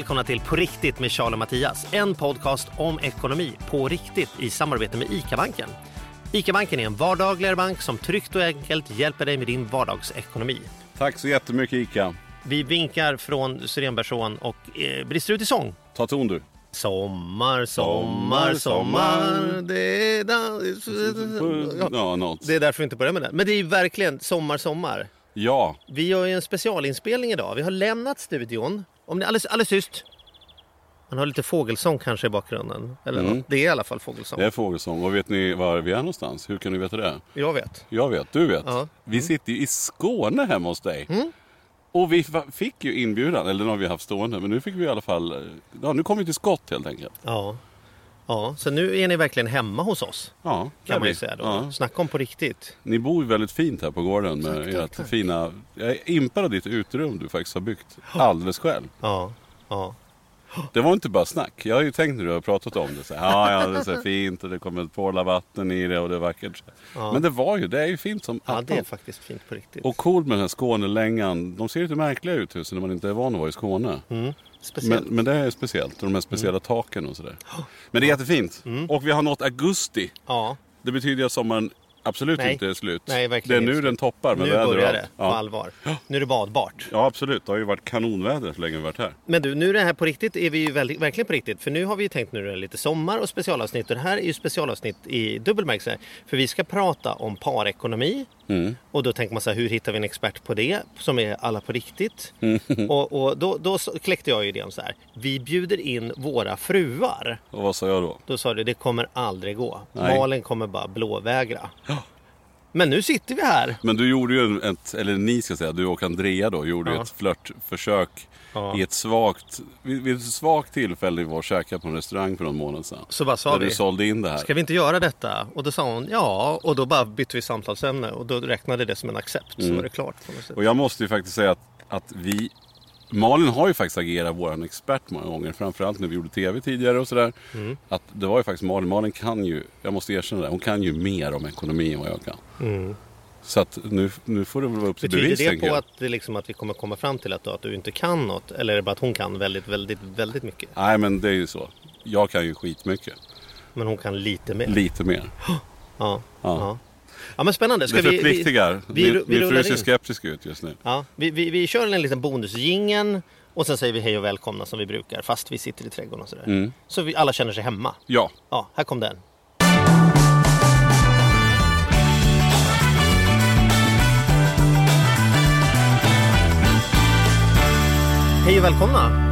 Välkomna till På riktigt med Charles och Mattias. En podcast om ekonomi på riktigt i samarbete med ICA-banken. ICA-banken är en vardagligare bank som tryggt och enkelt hjälper dig med din vardagsekonomi. Tack så jättemycket Ica. Vi vinkar från Syrenbergsån och eh, brister ut i sång. Ta ton du. Sommar, sommar, sommar. Det är, da- Ja, något. det är därför vi inte börjar med det. Men det är verkligen sommar, sommar. Ja, Vi gör ju en specialinspelning idag. Vi har lämnat studion. Om ni alldeles, alldeles tyst. Man har lite fågelsång kanske i bakgrunden. Eller Mm. Det är i alla fall fågelsång. det är fågelsång. Och vet ni var vi är någonstans? Hur kan ni veta det? Jag vet. Jag vet, du vet. Mm. Vi sitter ju i Skåne hemma hos dig. Och vi fick ju inbjudan, eller nu har vi haft stående, men nu fick vi i alla fall, eh, ja nu kom vi till skott helt enkelt. Ja. Ja, så nu är ni verkligen hemma hos oss. Ja, Kan man vi- ju säga då. Ja. Snacka om på riktigt. Ni bor ju väldigt fint här på gården med Tack, ert tack, fina, jag är impad av ditt utrum du faktiskt har byggt alldeles själv. Ja. Ja. Det var inte bara snack. Jag har ju tänkt när du har pratat om det. Så här, ja, ja, det är så fint och det kommer ett porla vatten i det och det är vackert. Men det var ju, det är ju fint som ja, det är attan. faktiskt fint på riktigt. Och coolt med den här Skånelängan. De ser lite märkliga ut husen när man inte är van att vara i Skåne. Mm. Speciellt. Men, men det är speciellt. De här speciella taken och sådär. Men det är jättefint. Mm. Och vi har nått augusti. Ja, Det betyder att sommaren absolut Nej. inte slut. Nej, det är nu inte. den toppar med nu väder och börjar det på ja. allvar. Nu är det badbart. ja, absolut. Det har ju varit kanonväder så länge vi varit här. Men du, nu är det här på riktigt är vi ju väldigt, verkligen på riktigt. För nu har vi ju tänkt nu är det lite sommar och specialavsnitt. Och det här är ju specialavsnitt i dubbelmärkelse. För vi ska prata om parekonomi. Mm. Och då tänker man så här, hur hittar vi en expert på det? Som är alla på riktigt. Mm. Och, och då, då kläckte jag ju idén så här. Vi bjuder in våra fruar. Och vad sa jag då? Då sa du, det kommer aldrig gå. Nej. Malin kommer bara blåvägra. Men nu sitter vi här. Men du gjorde ju ett, eller ni ska säga, du och Andrea då, gjorde ju Ja. ett flörtförsök Ja. i ett svagt, vid, vid ett svagt tillfälle vi var och käkade på en restaurang för någon månad sedan. Så bara sa Där vi. du sålde in det här. Ska vi inte göra detta? Och då sa hon ja. Och då bara bytte vi samtalsämne. Och då räknade det som en accept. Så var det klart. Mm. Och jag måste ju faktiskt säga att, att vi Malin har ju faktiskt agerat vår expert många gånger. Framförallt när vi gjorde tv tidigare och sådär. Mm. Att det var ju faktiskt Malin. Malin kan ju, jag måste erkänna det, hon kan ju mer om ekonomi än vad jag kan. Så att nu, nu får det väl vara upp till Mm. Betyder bevis det på jag. att, det liksom att vi kommer komma fram till att, då, att du inte kan något? Eller är det bara att hon kan väldigt, väldigt, väldigt mycket? Nej men det är ju så. Jag kan ju skitmycket. Men hon kan lite mer? Lite mer. Ja. Ja. ja. Men spännande. Ska det förpliktigar. vi, vi, vi Min fru ser skeptisk ut just nu. Ja, vi, vi, vi kör en liten bonusjingen och sen säger vi hej och välkomna som vi brukar fast vi sitter i trädgården och sådär. Mm. Så vi alla känner sig hemma. Ja, Ja, här kom den. Hej och välkomna!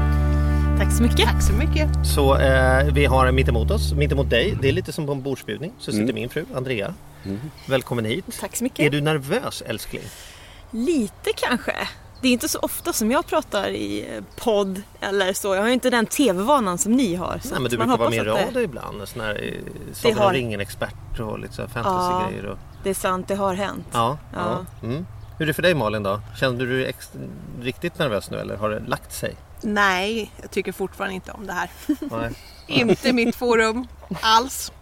Tack så mycket. Tack så mycket. Så eh, vi har mitt emot oss, mitt emot dig. Det är lite som på en bordsbjudning. Så sitter min fru Andrea. Välkommen hit. Tack så mycket. Är du nervös älskling? Lite kanske. Det är inte så ofta som jag pratar i eh, podd eller så. Jag har ju inte den tv-vanan som ni har. Så Nej, men du man brukar vara med i radio ibland. Sån här eh, Sagan har- ringen-expert och lite så här fantasy-grejer. Och... Det, det är sant, det har hänt. Ja. ja. Ja. Mm. Hur är det för dig Malin då? Kände du dig ex- riktigt nervös nu eller har det lagt sig? Nej, jag tycker fortfarande inte om det här. Nej. inte mitt forum alls.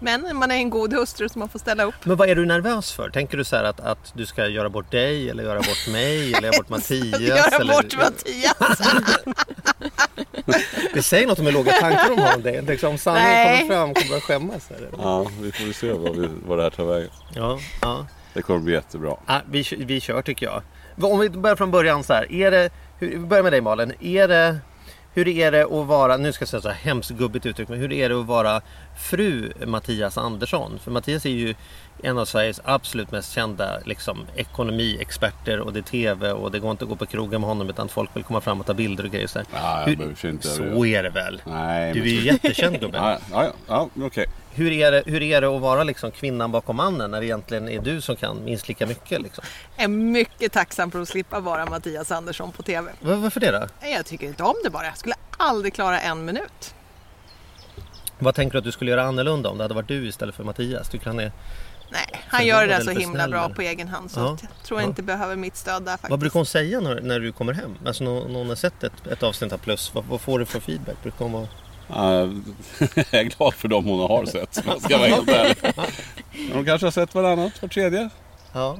Men man är en god hustru så man får ställa upp. Men vad är du nervös för? Tänker du så här att, att du ska göra bort dig eller göra bort mig eller göra bort Mattias? Göra eller... bort Mattias. Det säger något om hur låga tankar de har om dig. Liksom, om sanningen Nej. kommer fram kommer du skämmas. Eller? ja vi får se vad, vi, vad det här tar vägen. Ja, ja. Det kommer bli jättebra. Ja, vi, vi kör tycker jag. Om vi börjar från början så här. Är det, hur, vi börjar med dig Malin. Är det, hur är det att vara, nu ska jag säga så här hemskt gubbigt uttryck, men hur är det att vara fru Mattias Andersson? För Mattias är ju en av Sveriges absolut mest kända liksom, ekonomiexperter och det är TV och det går inte att gå på krogen med honom utan folk vill komma fram och ta bilder och grejer. Så, här. Ja, Hur- så är det väl? Nej, Du är ju jättekänd gubben. Ja, ja, ja, okej. Hur, är det, hur är det att vara liksom kvinnan bakom mannen när det egentligen är du som kan minst lika mycket? Liksom? Jag är mycket tacksam för att slippa vara Mattias Andersson på TV. Var, varför det då? Jag tycker inte om det bara. Jag skulle aldrig klara en minut. Vad tänker du att du skulle göra annorlunda om det hade varit du istället för Mattias? Tycker han är... Nej, han gör det där så himla snäll, bra eller? på egen hand så Ja. jag tror Ja. jag inte behöver mitt stöd där faktiskt. Vad brukar hon säga när, när du kommer hem? Alltså någon, någon har sett ett, ett avsnitt av Plus. Vad, vad får du för feedback? Brukar hon vara... Uh, jag är glad för dem hon har sett, om jag ska vara helt ärlig. De kanske har sett varannat, var tredje. Ja.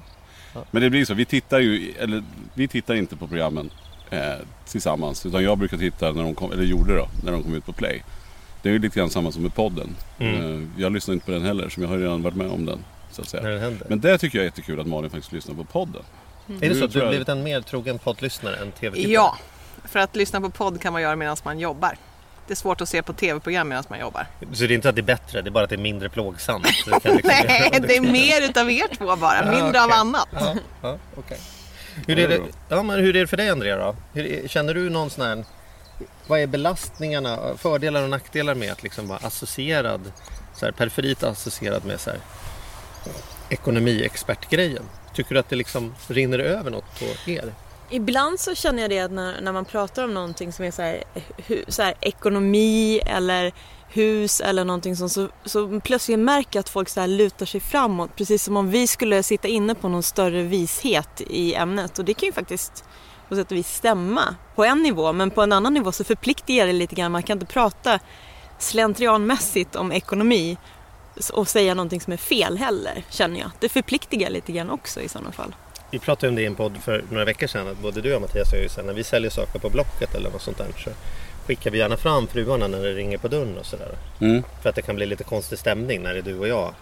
Men det blir så, vi tittar ju, eller vi tittar inte på programmen eh, tillsammans. Utan jag brukar titta när de kom, eller gjorde då, när de kom ut på play. Det är ju lite grann samma som med podden. Mm. Eh, jag lyssnar inte på den heller, som jag har ju redan varit med om den. Så att säga. När händer. Men det tycker jag är jättekul att Malin faktiskt lyssnar på podden. är det så att du har blivit en mer trogen poddlyssnare än tv-tittare? Ja, för att lyssna på podd kan man göra medan man jobbar. Det är svårt att se på tv-program medan man jobbar. Så det är inte att det är bättre, det är bara att det är mindre plågsamt. Så det kan liksom- Nej, det är mer utav er två bara, mindre av okej. annat. Ja, ja, okej. Hur, är det, ja, men hur är det för dig Andrea då? Hur, känner du någon sån här... Vad är belastningarna, fördelar och nackdelar med att liksom vara associerad, så här, periferit associerad med så här, ekonomiexpertgrejen? Tycker du att det liksom rinner över något på er? Ibland så känner jag det att när, när man pratar om någonting som är så här, hu, så här ekonomi eller hus eller någonting sånt så, så plötsligt märker jag att folk så här lutar sig framåt precis som om vi skulle sitta inne på någon större vishet i ämnet och det kan ju faktiskt på sätt och vis stämma på en nivå men på en annan nivå så förpliktigar det lite grann. Man kan inte prata slentrianmässigt om ekonomi och säga någonting som är fel heller känner jag. Det förpliktigar lite grann också i sådana fall. Vi pratade om det i en podd för några veckor sedan. Att både du och Mattias ju sen när vi säljer saker på Blocket eller något sånt där så skickar vi gärna fram fruarna när det ringer på dörren och sådär. Mm. För att det kan bli lite konstig stämning när det är du och jag.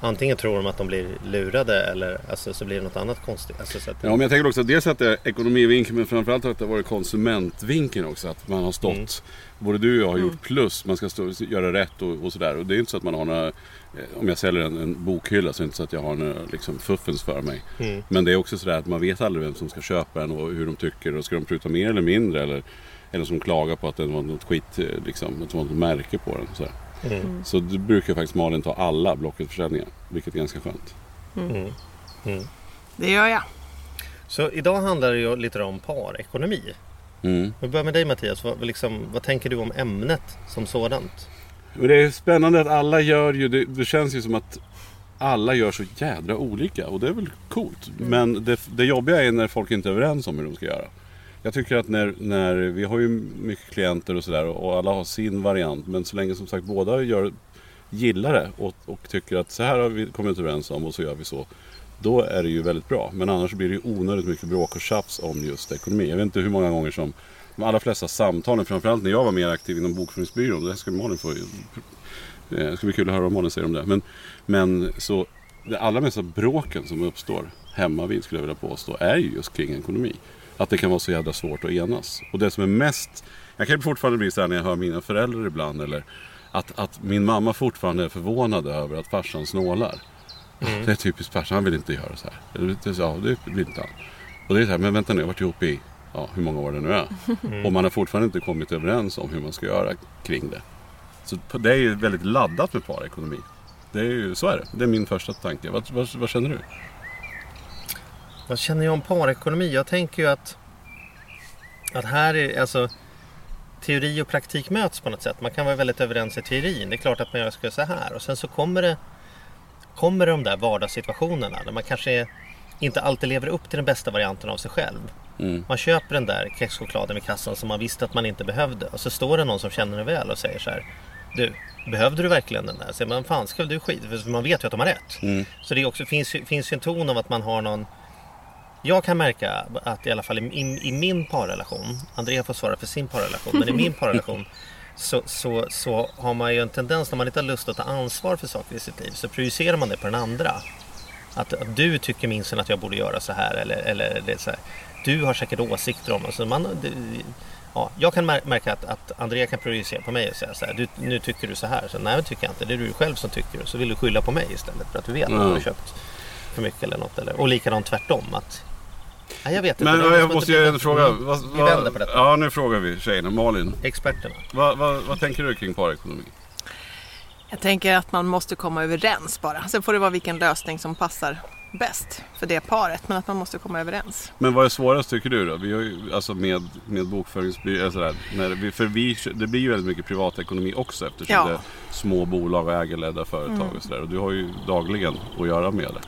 Antingen tror de att de blir lurade eller alltså, så blir det något annat konstigt. Alltså, så att, Ja, men jag tänker också att dels att det är ekonomivinkeln men framförallt att det har varit konsumentvinkeln också. Att man har stått, Mm. både du och jag har gjort plus, man ska stå, göra rätt och, och sådär. Och det är inte så att man har några, eh, om jag säljer en, en bokhylla så är det inte så att jag har några liksom, fuffens för mig. Mm. Men det är också sådär att man vet aldrig vem som ska köpa den och hur de tycker. Och ska de pruta mer eller mindre eller, eller som klagar på att det var något skit, eh, liksom, att det var något märke på den. Sådär. Mm. Så det brukar faktiskt Malin ta alla Blocket-försäljningar, vilket är ganska skönt. Mm. Det gör jag. Så idag handlar det ju lite om parekonomi. Mm. Vi börjar med dig Mattias. Vad, liksom, vad tänker du om ämnet som sådant? Men det är spännande att alla gör ju, det, det känns ju som att alla gör så jädra olika och det är väl coolt. Men det, det jobbiga är när folk inte är överens om hur de ska göra. Jag tycker att när, när vi har ju mycket klienter och sådär och alla har sin variant. Men så länge som sagt båda gör, gillar det och, och tycker att så här har vi kommit överens om och så gör vi så. Då är det ju väldigt bra. Men annars blir det ju onödigt mycket bråk och tjafs om just ekonomi. Jag vet inte hur många gånger som de allra flesta samtalen, framförallt när jag var mer aktiv inom bokföringsbyrån. Det här ska Malin få Det eh, ska bli kul att höra vad Malin säger om det. Men, men så det allra mesta bråken som uppstår hemma vid skulle jag vilja påstå är ju just kring ekonomi. Att det kan vara så jävla svårt att enas. Och det som är mest, jag kan fortfarande bli så här när jag hör mina föräldrar ibland eller att, att min mamma fortfarande är förvånad över att farsan snålar. Det är typiskt farsan, han vill inte göra så här. Ja, det vill inte han. Och det är så här, men vänta nu, jag har varit ihop i ja, hur många år det nu är. Och man har fortfarande inte kommit överens om hur man ska göra kring det. Så det är ju väldigt laddat med parekonomi. Det är ju, så är det. Det är min första tanke. Vad, vad, vad känner du? Vad känner jag om parekonomi? Jag tänker ju att, att här är alltså teori och praktik möts på något sätt. Man kan vara väldigt överens i teorin. Det är klart att man ska så här och sen så kommer det kommer de där vardagssituationerna där man kanske inte alltid lever upp till den bästa varianten av sig själv. Mm. Man köper den där kexchokladen vid kassan som man visste att man inte behövde och så står det någon som känner det väl och säger så här Du, behövde du verkligen den där? Så man fan ska du skit? För man vet ju att de har rätt. Mm. Så det också, finns, finns ju en ton av att man har någon jag kan märka att i alla fall i, i, i min parrelation, Andrea får svara för sin parrelation, men i min parrelation så, så, så har man ju en tendens när man inte har lust att ta ansvar för saker i sitt liv så projicerar man det på den andra. Att, att du tycker minsann att jag borde göra så här eller, eller det så här. Du har säkert åsikter om man, det. Ja, jag kan mär- märka att, att Andrea kan projicera på mig och säga så här. Du, nu tycker du så här. Så, Nej, det tycker jag inte. Det är du själv som tycker. Så vill du skylla på mig istället för att du vet att du har Mm. köpt för mycket eller något. Eller, och likadant tvärtom. Att, nej, jag vet inte. Men Det jag måste göra en fråga. Mm. Vi vänder på detta. Ja, nu frågar vi tjejerna. Malin, Experterna. vad, vad, vad tänker du kring parekonomi? Jag tänker att man måste komma överens bara. Sen får det vara vilken lösning som passar bäst för det paret. Men att man måste komma överens. Men vad är svårast tycker du då? Vi har ju, alltså med, med bokföringsbyrå, sådär, när vi, för vi, det blir ju väldigt mycket privatekonomi också eftersom Ja. det är små bolag och ägarledda företag och sådär. Och du har ju dagligen att göra med det.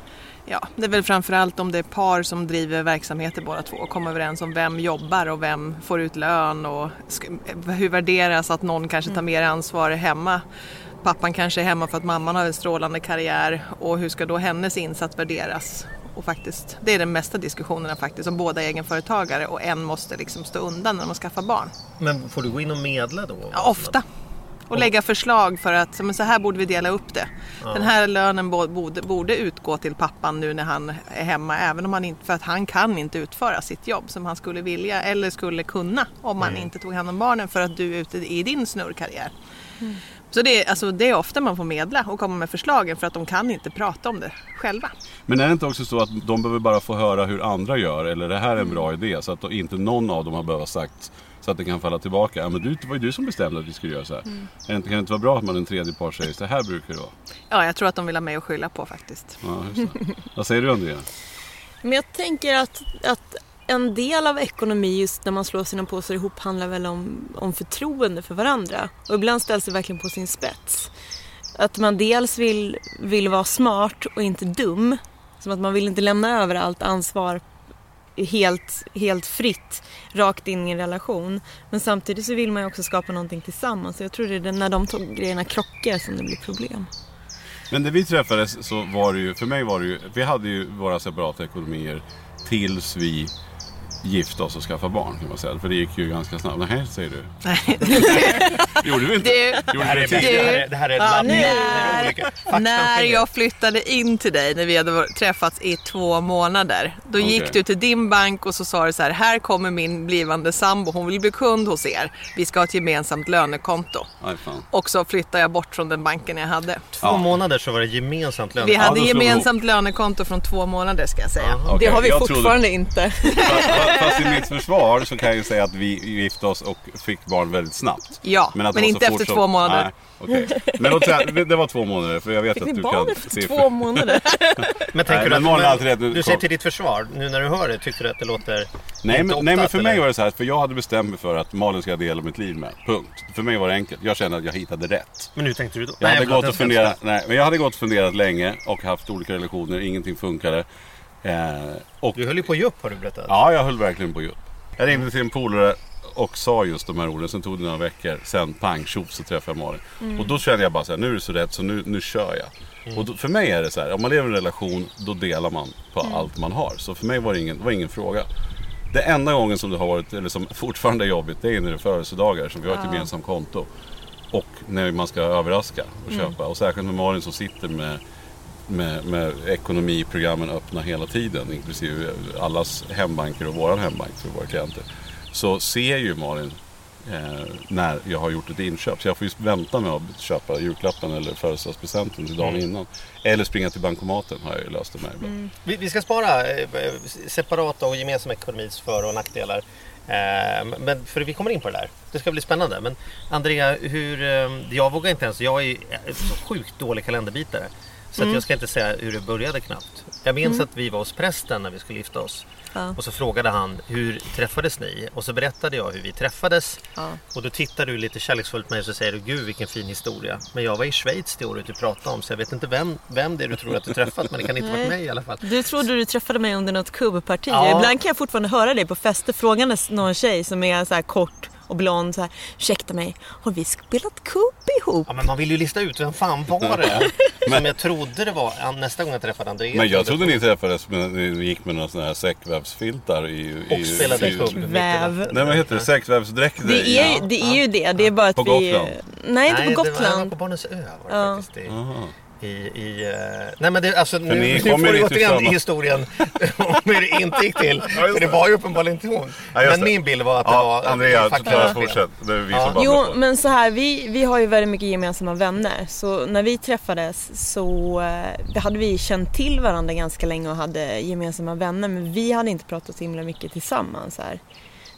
Ja, det är väl framförallt om det är par som driver verksamheter båda två och kommer överens om vem jobbar och vem får ut lön och hur värderas att någon kanske tar mer ansvar hemma. Pappan kanske är hemma för att mamman har en strålande karriär och hur ska då hennes insats värderas? Och faktiskt, det är de mesta diskussionerna faktiskt om båda är egenföretagare och en måste liksom stå undan när man skaffar barn. Men får du gå in och medla då? Ja, ofta. Och lägga förslag för att men så här borde vi dela upp det. Den här lönen bo- borde, borde utgå till pappan nu när han är hemma även om han inte, för att han kan inte utföra sitt jobb som han skulle vilja eller skulle kunna om han inte tog hand om barnen för att du är ute i din snurrkarriär. Så det är, alltså, det är ofta man får medla och komma med förslagen för att de kan inte prata om det själva. Men är det inte också så att de behöver bara få höra hur andra gör eller det här är en bra idé så att inte någon av dem har behövt sagt så att det kan falla tillbaka. Ja men du, det var ju du som bestämde att vi skulle göra så här. Inte, kan det inte vara bra att man en tredje part säger så här brukar det vara? Ja, jag tror att de vill ha mig att skylla på faktiskt. Ja. Vad säger du Andrea? Men jag tänker att, att en del av ekonomi just när man slår sina påsar ihop handlar väl om, om förtroende för varandra. Och ibland ställs det verkligen på sin spets. Att man dels vill, vill vara smart och inte dum. Som att man vill inte lämna över allt ansvar helt, helt fritt rakt in i en relation. Men samtidigt så vill man ju också skapa någonting tillsammans. Jag tror det är när de två grejerna krockar som det blir problem. Men när vi träffades så var det ju, för mig var det ju, vi hade ju våra separata ekonomier tills vi gifte oss och skaffade barn kan man säga. För det gick ju ganska snabbt. Nej, säger du. Nej. Gjorde vi inte? Du, Gjorde det Du- här är ett Ja, labb. nu- Det är olika. Faktan När skiljer. jag flyttade in till dig, när vi hade träffats i två månader, då Okej. gick du till din bank och så sa du så här, här kommer min blivande sambo, hon vill bli kund hos er. Vi ska ha ett gemensamt lönekonto. Och så flyttade jag bort från den banken jag hade. Två Ja. månader så var det gemensamt lön. Vi hade vi gemensamt lönekonto från två månader ska jag säga. Okej, det har vi jag fortfarande inte. Fast, i mitt försvar så kan jag ju säga att vi gifte oss och fick barn väldigt snabbt. Ja, att men så inte efter som- två månader. Nej, okej. Men låt säga, det var två månader för jag vet Fick att ni du barn kan efter två månader? Men tänker Nej, du men att Malin har men, du säger till ditt försvar, nu när du hör det, tycker du att det låter Nej men, nej men för mig var det så här, för jag hade bestämt mig för att Malin ska jag dela mitt liv med. Punkt. För mig var det enkelt. Jag kände att jag hittade rätt. Men hur tänkte du då? Jag hade, förlåt, gått och funderat, nej, men jag hade gått och funderat länge och haft olika relationer, ingenting funkade. Eh, och, Du höll ju på att ge upp har du berättat. ja, jag höll verkligen på djup. Jag ringde till en polare och sa just de här orden. Sen tog det några veckor. Sen pang tjoff så träffade jag Malin. Och då kände jag bara så här, nu är det så rätt så nu, nu kör jag. Och då, för mig är det så här, om man lever i en relation då delar man på allt man har. Så för mig var det ingen, var ingen fråga. Det enda gången som det har varit, eller som fortfarande är jobbigt, det är när det är födelsedagar som vi har ett gemensamt konto. Och när man ska överraska och köpa. Och särskilt med Malin som sitter med, med, med ekonomiprogrammen öppna hela tiden. Inklusive allas hembanker och våran hembank för våra klienter. Så ser ju Malin eh, när jag har gjort ett inköp. Så jag får ju vänta med att köpa julklappen eller födelsedagspresenten till dagen innan. Eller springa till bankomaten har jag ju löst det med ibland. Vi, vi ska spara eh, separata och gemensamma ekonomins för och nackdelar. Eh, Men för vi kommer in på det där. Det ska bli spännande. Men Andrea, hur, eh, jag vågar inte ens. Jag är en så sjukt dålig kalenderbitare. Så att jag ska inte säga hur det började knappt. Jag minns att vi var hos prästen när vi skulle gifta oss. Ja. Och så frågade han, hur träffades ni? Och så berättade jag hur vi träffades. Ja. Och då tittar du lite kärleksfullt på mig och så säger du, gud vilken fin historia. Men jag var i Schweiz det året du pratade om så jag vet inte vem, vem det är du tror att du träffat. Men det kan inte varit mig i alla fall. Du trodde du träffade mig under något kubbparti. Ja. Ibland kan jag fortfarande höra dig på fester frågandes någon tjej som är så här kort och blond så här. Ursäkta mig, har vi spelat kubb ihop? Ja, men man vill ju lista ut vem fan var det som jag trodde det var nästa gång jag träffade Andreas. Men jag trodde ni träffades med, ni gick med några sådana här säckvävsfiltar i... i Och spelade i, Väv. natten. Nej vad heter det? Säckvävsdräkter? Det är, ju, det är ju det. Det är bara att På vi... Gotland? Nej, inte Nej, på det var, jag var Gotland. på Barnens ö var det Ja. faktiskt. Aha. I, i, eh, nej men det, alltså, nu, ni nu får du återigen samma- i historien om hur det inte gick till. För det var ju uppenbarligen inte hon. Ja, men det. min bild var att det Ja, var Andrea, fel. fortsätt. Det är vi Ja. som Jo, men så här, vi, vi har ju väldigt mycket gemensamma vänner. Så när vi träffades så eh, hade vi känt till varandra ganska länge och hade gemensamma vänner. Men vi hade inte pratat så himla mycket tillsammans här.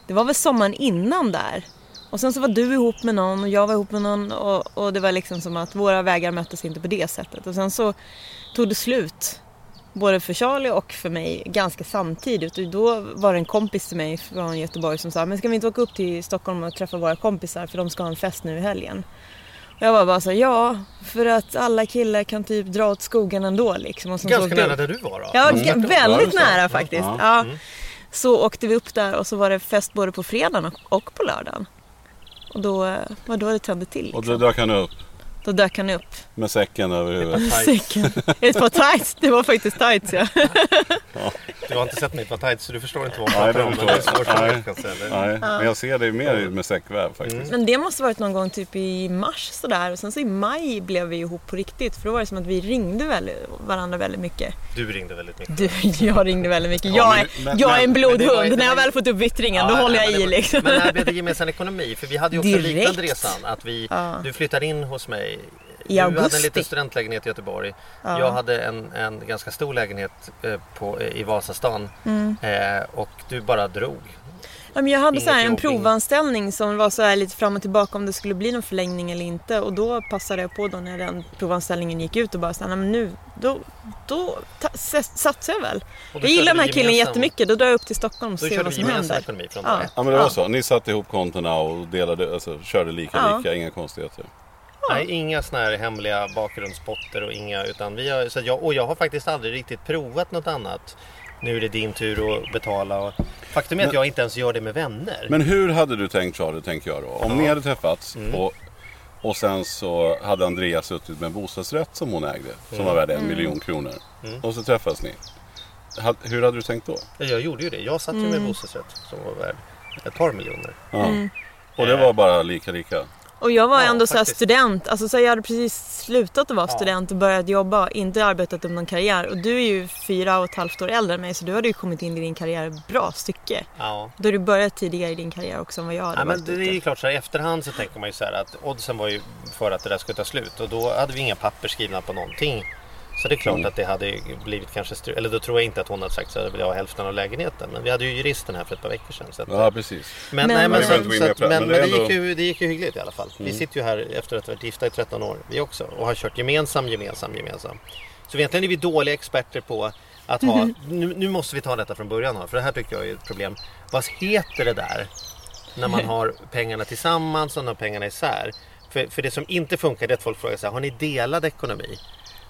Det var väl sommaren innan där. Och sen så var du ihop med någon och jag var ihop med någon och, och det var liksom som att våra vägar möttes inte på det sättet. Och sen så tog det slut. Både för Charlie och för mig ganska samtidigt. Och då var det en kompis till mig från Göteborg som sa, men ska vi inte åka upp till Stockholm och träffa våra kompisar för de ska ha en fest nu i helgen. Och jag var bara så här, ja, för att alla killar kan typ dra åt skogen ändå liksom. Och Ganska nära där du var då. Ja, Mm. väldigt sant. nära faktiskt. Ja. Ja. Så åkte vi upp där och så var det fest både på fredagen och, och på lördagen. Och då var då det tände till. Och Liksom. då dök han upp Då dök han upp. med säcken över huvudet. Säcken. Ett par tights. Det var faktiskt tights ja. Du har inte sett mig på tights så du förstår inte vad Nej, man pratar om. Men det är jag. kanske. eller? Nej, men jag ser dig mer med säckväv faktiskt. Men det måste varit någon gång typ i mars sådär. Och sen så i maj blev vi ihop på riktigt. För då var det som att vi ringde väldigt, varandra väldigt mycket. Du ringde väldigt mycket. Du, jag ringde väldigt mycket. Ja, Jag är, men- jag är en var blodhund. När jag väl fått upp vittringen då Ja, håller jag men det i liksom. Men när blev det gemensam ekonomi? För vi hade ju också liknande resan. Att vi, Ja. Du flyttade in hos mig. I du hade en augusti. liten studentlägenhet i Göteborg. Ja. Jag hade en, en ganska stor lägenhet eh, på, i Vasastan. Mm. Eh, och du bara drog. Ja, men jag hade Inget så här en provanställning som var så här lite fram och tillbaka om det skulle bli någon förlängning eller inte. Och då passade jag på då när den provanställningen gick ut och bara så här, "Nej, men nu, då, då satsar jag väl. Jag gillar den här killen gemensam- jättemycket. Då drar jag upp till Stockholm och ser vad som händer. ekonomi från Ja. Ja men det var så. Ni satte ihop kontona och delade, alltså, körde lika Ja. lika, inga konstigheter. Nej, inga såna här hemliga bakgrundspotter och inga utan vi har, så att jag, och jag har faktiskt aldrig riktigt provat något annat. Nu är det din tur att betala. Och, faktum är att jag inte ens gör det med vänner. Men hur hade du tänkt Charlie, tänker jag då? Om ni hade träffats Mm. och, och sen så hade Andreas suttit med en bostadsrätt som hon ägde. Som var värd en Mm. miljon kronor. Och så träffas ni. Ha- Hur hade du tänkt då? Ja, Jag gjorde ju det. Jag satt ju Mm. med bostadsrätt som var värd ett par miljoner. Ja. Och det var bara lika lika? Och jag var Ja, ändå så student, alltså så jag hade precis slutat att vara student och börjat jobba, inte arbetat upp någon karriär. Och du är ju fyra och ett halvt år äldre än mig så du hade ju kommit in i din karriär bra stycke. Ja. Då du börjat tidigare i din karriär också än vad jag hade Ja, men det är ute. ju klart så här, i efterhand så tänker man ju så här att oddsen var ju för att det där skulle ta slut och då hade vi inga papper skrivna på någonting. Så det är klart Mm. att det hade ju blivit kanske stru- Eller då tror jag inte att hon hade sagt så att jag vill ha hälften av lägenheten. Men vi hade ju juristen här för ett par veckor sedan. Så att, Ja precis. Men, Men- nej, men, så, så att, men, men det är gick ju, det gick ju hyggligt i alla fall. Vi sitter ju här efter att ha varit gifta i 13 år, vi också. Och har kört gemensam, gemensam, gemensam. Så egentligen är vi dåliga experter på att ha... Nu, nu måste vi ta detta från början här, för det här tycker jag är ett problem. Vad heter det där? När man har pengarna tillsammans och när pengarna isär. För, för det som inte funkar det är att folk frågar så här, har ni delad ekonomi?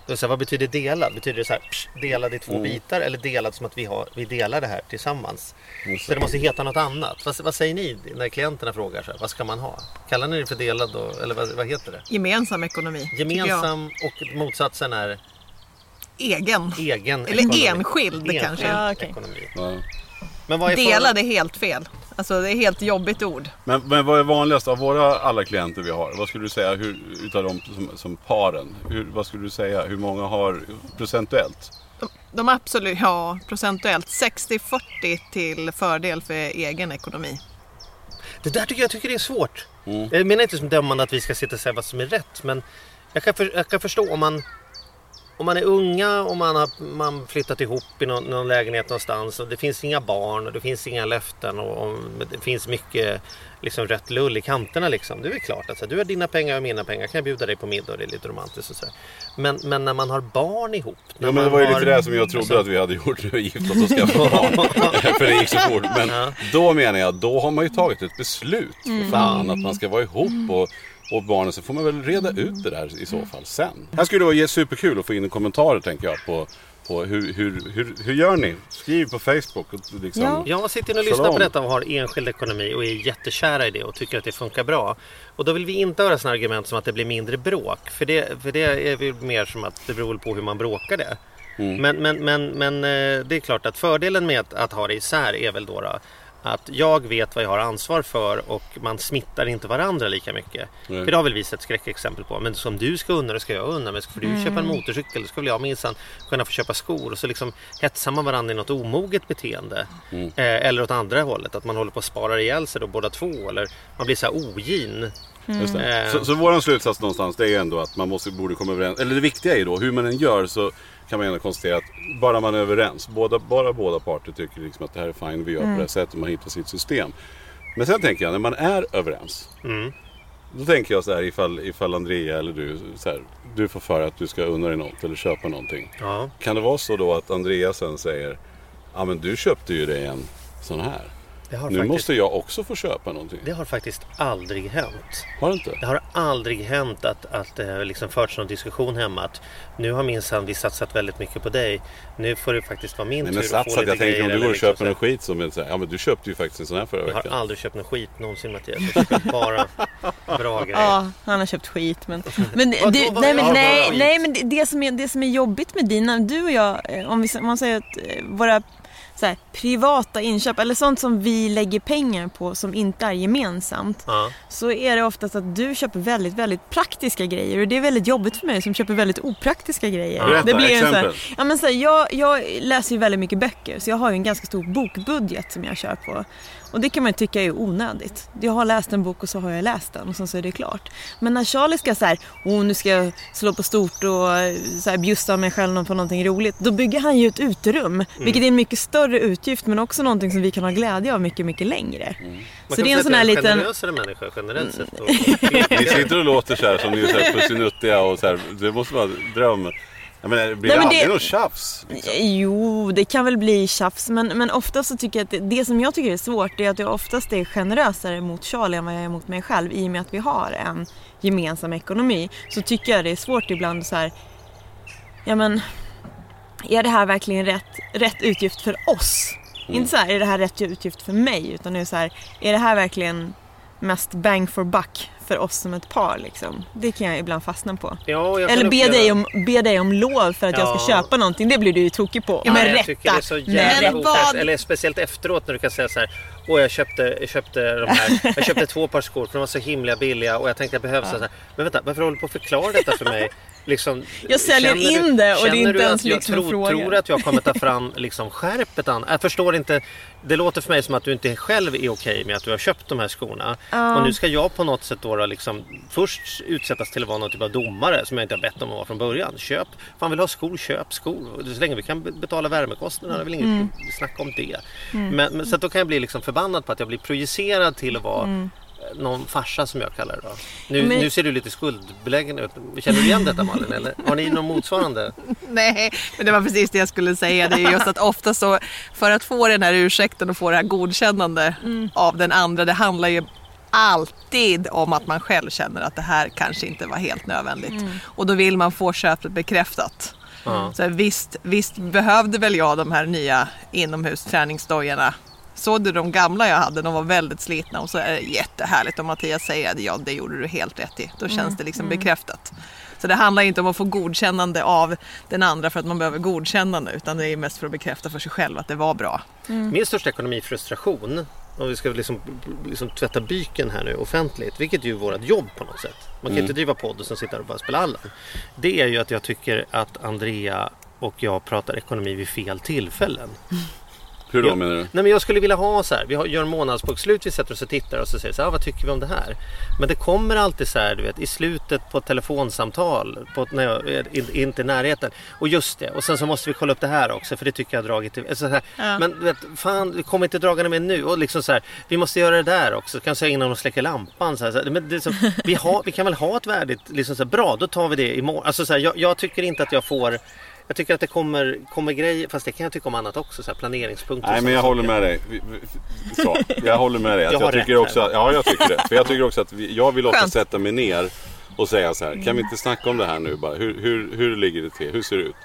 Det så här, vad betyder delad? Betyder det så här, psh, delad i två Mm. bitar eller delad som att vi, har, vi delar det här tillsammans? Just Så det måste heta något annat. Vad, vad säger ni när klienterna frågar så här, vad ska man ha? Kallar ni det för delad då, eller vad, vad heter det? Gemensam ekonomi. Gemensam och motsatsen är Egen. egen Eller ekonomi. enskild kanske. Ja, ekonomi. Ja. Men vad är Delad är helt fel. Alltså det är helt jobbigt ord. Men, men vad är vanligast av våra alla klienter vi har? Vad skulle du säga hur, utav dem som, som paren? Hur, vad skulle du säga? Hur många har procentuellt? De, de absolut, ja procentuellt 60-40 till fördel för egen ekonomi. Det där tycker jag tycker det är svårt. Mm. Jag menar inte som dömande att vi ska sitta och säga vad som är rätt. Men jag kan, för, jag kan förstå om man, om man är unga och man har man flyttat ihop i någon, någon lägenhet någonstans och det finns inga barn och det finns inga löften och, och det finns mycket liksom, rött lull i kanterna. Liksom. Det är väl klart att så, här, du har dina pengar och mina pengar. Kan jag bjuda dig på middag och det är lite romantiskt och så. Men, men när man har barn ihop. när Ja, men det man var ju har- lite det som jag trodde alltså- att vi hade gjort när vi gifte oss och skaffade barn. För det gick så fort. Men Ja. då menar jag, då har man ju tagit ett beslut Mm. för fan att man ska vara ihop och, och barnen. Så får man väl reda ut det där i så fall sen. Här skulle det vara superkul att få in en kommentarer tänker jag på, på hur, hur, hur, hur gör ni? Skriv på Facebook. Och liksom, Ja. Jag sitter och lyssnar på detta och har enskild ekonomi och är jättekära i det och tycker att det funkar bra. Och då vill vi inte höra sådana argument som att det blir mindre bråk. För det, för det är väl mer som att det beror på hur man bråkar det. Men, men, men, men eh, det är klart att fördelen med att, att ha det isär är väl då, då att jag vet vad jag har ansvar för och man smittar inte varandra lika mycket. Nej. För det har väl vi sett skräckexempel på. Men som du ska unna dig ska jag unna mig. Ska du köpa en motorcykel då ska väl jag minsann kunna få köpa skor. Och så liksom hetsar man varandra i något omoget beteende. Eh, eller åt andra hållet. Att man håller på att spara ihjäl sig då båda två. Eller man blir så här ogin. Just det. Mm. Så, så vår slutsats någonstans det är ändå att man måste, borde komma överens. Eller det viktiga är ju då, hur man än gör så kan man ändå konstatera att bara man är överens, båda, bara båda parter tycker liksom att det här är fine, vi gör på det här sättet, man hittar sitt system. Men sen tänker jag, när man är överens. Mm. Då tänker jag så här ifall, ifall Andrea eller du, så här, du får för att du ska unna dig något eller köpa någonting. Ja. Kan det vara så då att Andrea sen säger, ja men du köpte ju dig en sån här. Det har, Nu faktiskt, måste jag också få köpa någonting. det har faktiskt aldrig hänt. Har det inte? Det har aldrig hänt att, att det har liksom förts någon diskussion hemma att nu har minsann vi satsat väldigt mycket på dig. Nu får det faktiskt vara min Nej tur men att få lite jag tänker om du går och liksom köper så. någon skit som är så här, ja men du köpte ju faktiskt en sån här förra Jag har veckan. aldrig köpt någon skit någonsin Mattias. Jag har köpt bara bra grejer. Ja, han har köpt skit. Men, men, vadå? nej, men, nej, nej, men det, det, som är, det som är jobbigt med dina, du och jag, eh, om, vi, om man säger att eh, våra så här, privata inköp eller sånt som vi lägger pengar på som inte är gemensamt. Ja. Så är det oftast att du köper väldigt, väldigt praktiska grejer och det är väldigt jobbigt för mig som köper väldigt opraktiska grejer. Berätta, det blir en så exempel. här, ja, men så här, jag, jag läser ju väldigt mycket böcker så jag har ju en ganska stor bokbudget som jag kör på. Och det kan man ju tycka är onödigt. Jag har läst en bok och så har jag läst den och sen så är det klart. Men när Charlie ska så här, åh nu ska jag slå på stort och eh, så här, bjussa mig själv på någonting roligt. Då bygger han ju ett uterum. Vilket är en mycket större utgift men också någonting som vi kan ha glädje av mycket, mycket längre. Man Så det är en sån här liten... generösare människa generellt sett. Och, Ni sitter och låter så här som ni är så här pussinuttiga och så här, det måste vara dröm. Jag menar, det blir Nej, men aldrig det- något tjafs. Liksom. Jo, det kan väl bli tjafs men, men oftast så tycker jag att det, det som jag tycker är svårt det är att jag oftast är generösare mot Charlie än vad jag är mot mig själv i och med att vi har en gemensam ekonomi. Så tycker jag det är svårt ibland så här, ja men, är det här verkligen rätt, rätt utgift för oss? Inte så här, är det här rätt utgift för mig? Utan det är så här, är det här verkligen mest bang for buck för oss som ett par liksom? Det kan jag ibland fastna på. ja, Eller be uppleva- dig, om, be dig om lov för att jag ska Ja. köpa någonting. Det blir du ju tokig på. Ja, med jag tycker rätta. det är så jävla rätta. ofräscht. Eller speciellt efteråt när du kan säga så här. Åh jag köpte, jag köpte de här. Jag köpte två par skor för de var så himla billiga och jag tänkte att jag behövs så här. Men vänta, varför håller du på att förklara detta för mig? Liksom, Jag säljer in det och det är inte du ens jag liksom en tror, tror att jag kommer ta fram liksom skärpet an. Jag förstår inte. Det låter för mig som att du inte själv är okej med att du har köpt de här skorna. Och nu ska jag på något sätt då, då liksom först utsättas till att vara någon typ av domare som jag inte har bett om att vara från början. Köp, fan vill du ha skor, köp skor. Och Så länge vi kan be- betala värmekostnaderna, det är väl inget Mm. snack om det. Men, men, så att då kan jag bli liksom förbannad på att jag blir projicerad till att vara eh, någon farsa som jag kallar det då. Nu, Mm. Men- nu ser du lite skuldbelägen ut. Känner du igen detta Malin? Eller har ni någon motsvarande? Nej, men det var precis det jag skulle säga. Det är just att ofta så, för att få den här ursäkten och få det här godkännande av den andra, det handlar ju alltid om att man själv känner att det här kanske inte var helt nödvändigt. Och då vill man få köpet bekräftat. Ja. Så här, visst, visst behövde väl jag de här nya inomhusträningsdojorna. Såg du de gamla jag hade? De var väldigt slitna och så är det jättehärligt om Mattias säger att ja, det gjorde du helt rätt i. Då känns det liksom bekräftat. Så det handlar inte om att få godkännande av den andra för att man behöver godkännande utan det är mest för att bekräfta för sig själv att det var bra. Min största ekonomifrustration, om vi ska liksom, liksom tvätta byken här nu offentligt, vilket är ju vårt jobb på något sätt. Man kan inte driva podd och sen sitta och bara spela Allan. Det är ju att jag tycker att Andrea och jag pratar ekonomi vid fel tillfällen. Hur då Ja. menar du? Nej men jag skulle vilja ha så här, vi har, gör månadsbokslut, vi sätter oss och tittar och så säger så här, ah, vad tycker vi om det här? Men det kommer alltid så här, du vet, i slutet på ett telefonsamtal, på, när jag är in- inte i närheten. Och just det, och sen så måste vi kolla upp det här också för det tycker jag har dragit till... Så här, Men du vet, fan, vi kommer inte dragande med nu. Och liksom så här, vi måste göra det där också. Kan jag säga innan de släcker lampan. Så här, så här, men det så, vi, har, vi kan väl ha ett värdigt, liksom så här, bra då tar vi det imorgon. Alltså så här, jag, jag tycker inte att jag får jag tycker att det kommer, kommer grejer, fast det kan jag tycka om annat också, så här planeringspunkter. Nej men jag håller med dig. Så, jag håller med dig. Jag jag, har tycker rätt också här. att, ja jag tycker det. För jag tycker också att vi, jag vill ofta sätta mig ner och säga så här. Kan vi inte snacka om det här nu bara? Hur, hur, hur ligger det till? Hur ser det ut?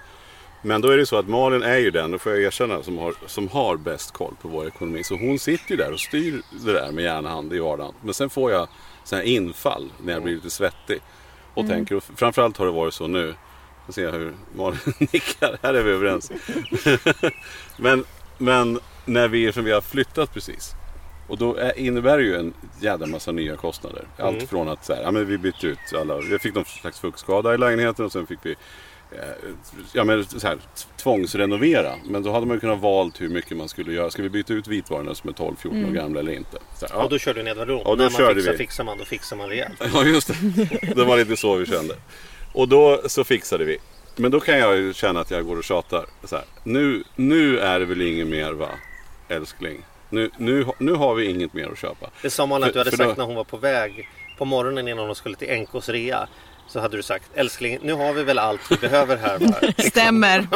Men då är det så att Malin är ju den, då får jag erkänna, som har, som har bäst koll på vår ekonomi. Så hon sitter ju där och styr det där med järnhand i vardagen. Men sen får jag sådana här infall när jag blir lite svettig. Och tänker, och framförallt har det varit så nu. Jag ser hur Malin nickar, här är vi överens. men, men när vi, som vi har flyttat precis. Och då är, innebär det ju en jävla massa nya kostnader. Allt från att så här, ja, men vi bytte ut alla, vi fick någon slags fuktskada i lägenheten och sen fick vi eh, ja, men så här, tvångsrenovera. Men då hade man ju kunnat valt hur mycket man skulle göra. Ska vi byta ut vitvarorna som är 12-14 år gamla eller inte? Så här, ja. Och då körde du Edvard Rom. Och då När man körde fixar, vi. fixar man, då fixar man rejält. Ja just det. Det var lite så vi kände. Och då så fixade vi. Men då kan jag ju känna att jag går och tjatar. Så här, nu, nu är det väl inget mer va, älskling? Nu, nu, nu har vi inget mer att köpa. Det sa Malin att du hade för då- sagt när hon var på väg på morgonen innan hon skulle till NKs rea. Så hade du sagt älskling nu har vi väl allt vi behöver här va? Stämmer.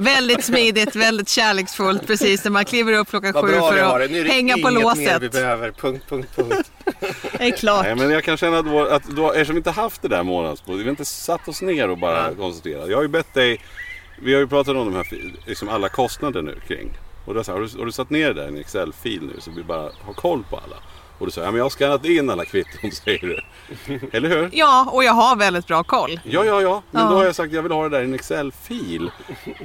Väldigt smidigt, väldigt kärleksfullt precis när man kliver upp klockan sju för det. Nu är att det hänga på inget mer låset. vi behöver. Punkt, punkt, punkt. Det är klart. Nej, men jag kan känna att, vår, att då, eftersom vi inte haft det där månadsbordet, vi har inte satt oss ner och bara konstaterat. Jag har ju bett dig, vi har ju pratat om de här, liksom alla kostnader nu kring. Och då har, du, har du satt ner det där i en Excel-fil nu så vi bara har koll på alla? Och du sa, ja men jag har skannat in alla kvitton säger du. Eller hur? Ja, och jag har väldigt bra koll. Ja, ja, ja. Men Ja. då har jag sagt jag vill ha det där i en Excel-fil.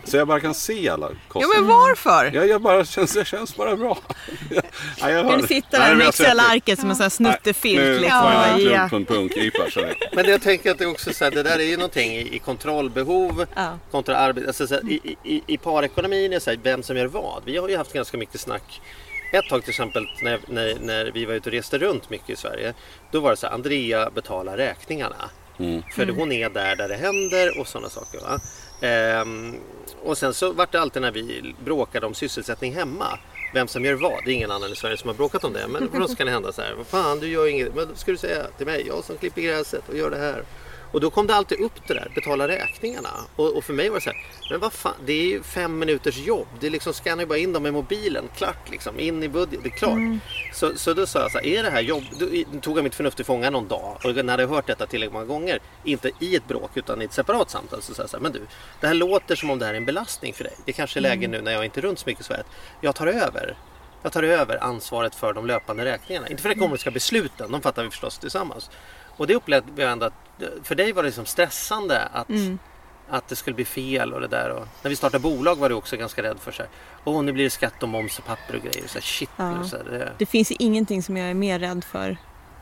Så jag bara kan se alla Ja, kostnader. men varför? Ja, jag bara, känns, det känns bara bra. ja, jag Kan det. du sitta där med Excel-arket som en sån här snuttefilt Nu liksom? får jag en Ja. klump på en jag. Men jag tänker att det är också så här, det där är ju någonting i, i kontrollbehov Ja. kontra arbete. Alltså, så här, i, i, I parekonomin är det så här, vem som gör vad. Vi har ju haft ganska mycket snack. Ett tag till exempel när, när, när vi var ute och reste runt mycket i Sverige. Då var det så här, Andrea betalar räkningarna. För hon är där där det händer och sådana saker. Va? Ehm, och sen så vart det alltid när vi bråkade om sysselsättning hemma. Vem som gör vad. Det är ingen annan i Sverige som har bråkat om det. Men för oss kan det hända så här. Vad fan du gör inget. Men ska du säga till mig. Jag som klipper gräset och gör det här. Och då kom det alltid upp det där. Betala räkningarna. Och, och för mig var det så här. Men vad fan. Det är ju fem minuters jobb. Det är liksom scannar ju bara in dem med mobilen. Klart liksom. In i budget. Det är klart. Så, så då sa jag så här. Är det här jobb. Då tog jag mitt förnuft till fånga någon dag. Och när jag hört detta tillräckligt många gånger. Inte i ett bråk utan i ett separat samtal. Så sa jag så här. Men du. Det här låter som om det här är en belastning för dig. Det kanske är läge nu när jag inte är runt så mycket så att jag tar över. Jag tar över ansvaret för de löpande räkningarna. Inte för de ekonomiska besluten, de fattar vi förstås tillsammans. Och det upplevde jag ändå att för dig var det liksom stressande att, att det skulle bli fel och det där. Och när vi startade bolag var du också ganska rädd för så här. Åh, nu blir det skatt och moms och papper och grejer. Så här, shit, Ja. så här, det, Det finns ingenting som jag är mer rädd för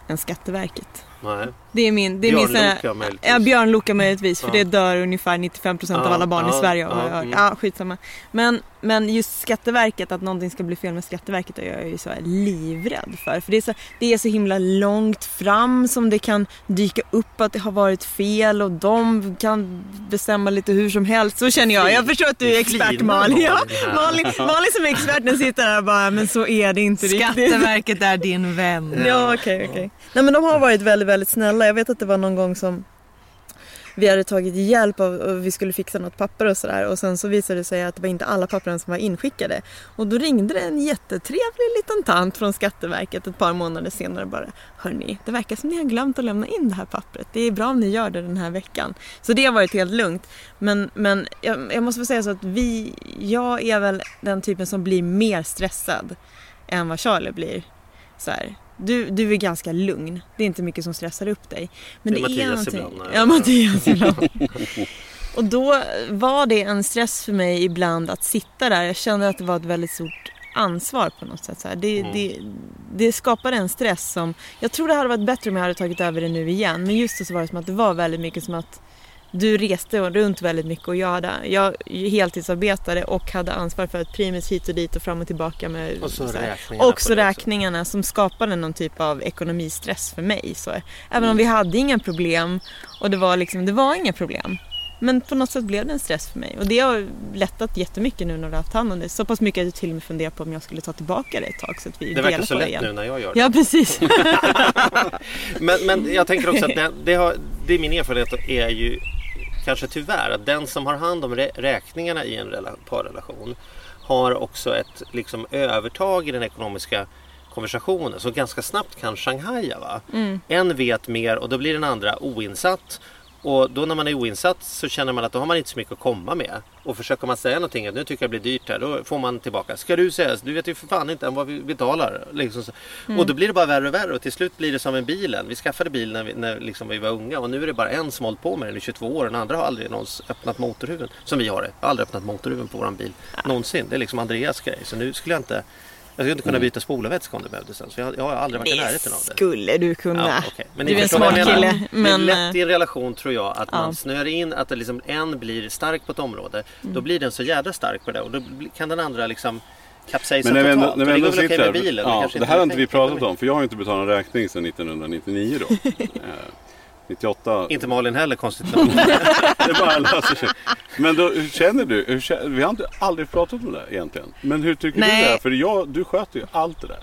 än Skatteverket. Nej. Det är min... Det är min sån här- möjligtvis. Ja, björnloka möjligtvis. För Ja. det dör ungefär 95% av alla barn i ja, Sverige. har ja, jag hört. mm. Ja, skitsamma. Men, men just Skatteverket, att någonting ska bli fel med Skatteverket är jag ju så här livrädd för. För det är, så, det är så himla långt fram som det kan dyka upp att det har varit fel och de kan bestämma lite hur som helst. Så känner jag. Jag förstår att du är expert Malin. Ja, Malin. Malin, som är experten sitter där och bara, men så är det inte riktigt. Skatteverket är din vän. Ja, okej, okej. Nej men de har varit väldigt, väldigt snälla. Jag vet att det var någon gång som vi hade tagit hjälp av och vi skulle fixa något papper och sådär och sen så visade det sig att det var inte alla pappren som var inskickade. Och då ringde det en jättetrevlig liten tant från Skatteverket ett par månader senare bara Hörni, det verkar som ni har glömt att lämna in det här pappret. Det är bra om ni gör det den här veckan. Så det har varit helt lugnt. Men, men jag, jag måste få säga så att vi, jag är väl den typen som blir mer stressad än vad Charlie blir. Så här. Du, du är ganska lugn. Det är inte mycket som stressar upp dig. Men Det det, är Mattias någonting. ibland. Ja, Mattias ibland. Och då var det en stress för mig ibland att sitta där. Jag kände att det var ett väldigt stort ansvar på något sätt. Så. Det, Mm. det, det skapade en stress som... Jag tror det hade varit bättre om jag hade tagit över det nu igen. Men just så var det som att det var väldigt mycket som att du reste runt väldigt mycket och jag, hade, jag heltidsarbetade och hade ansvar för ett primus hit och dit och fram och tillbaka med Och så så här. räkningarna Och på så det räkningarna som skapade någon typ av ekonomistress för mig. Så, även om vi hade inga problem och det var, liksom, det var inga problem. Men på något sätt blev det en stress för mig. Och det har lättat jättemycket nu när du har haft hand om det. Så pass mycket att jag till och med funderar på om jag skulle ta tillbaka det ett tag. Så att vi Det verkar så lätt igen. nu när jag gör det. Ja, precis. Men, men jag tänker också att det, det, har, det är min erfarenhet är ju kanske tyvärr att den som har hand om rä- räkningarna i en rela- parrelation har också ett liksom, övertag i den ekonomiska konversationen som ganska snabbt kan shanghaja. Va? En vet mer och då blir den andra oinsatt. Och då när man är oinsatt så känner man att då har man inte så mycket att komma med. Och försöker man säga någonting att nu tycker jag det blir dyrt här, då får man tillbaka. Ska du säga? Du vet ju för fan inte vad vi betalar. Liksom så. Och då blir det bara värre och värre och till slut blir det som en bilen. Vi skaffade bil när vi, när liksom vi var unga och nu är det bara en som hållit på med den i 22 år. Den andra har aldrig någonsin öppnat motorhuven. Som vi har det. Jag har aldrig öppnat motorhuven på våran bil. Någonsin. Det är liksom Andreas grej. Så nu skulle jag inte jag skulle inte kunna byta spolarvätska om det behövdes ens. För jag, jag har aldrig varit i närheten av det. skulle du kunna. Ja, okej. Men du är en smart kille. Men, det är lätt eh, i en relation tror jag att ja. man snöar in att det liksom en blir stark på ett område. Mm. Då blir den så jädra stark på det och då kan den andra liksom kapsejsa Men när vi ändå, totalt. när vi ändå det sitter här. bilen. ja, det inte här har inte vi pratat om för jag har inte betalat en räkning sedan 1999 då. Eh, 98. Inte Malin heller konstigt nog. Det bara löser sig. Men då, hur känner du? Hur känner, vi har inte aldrig pratat om det egentligen. Men hur tycker Nej. du det är? För jag, du sköter ju allt det där.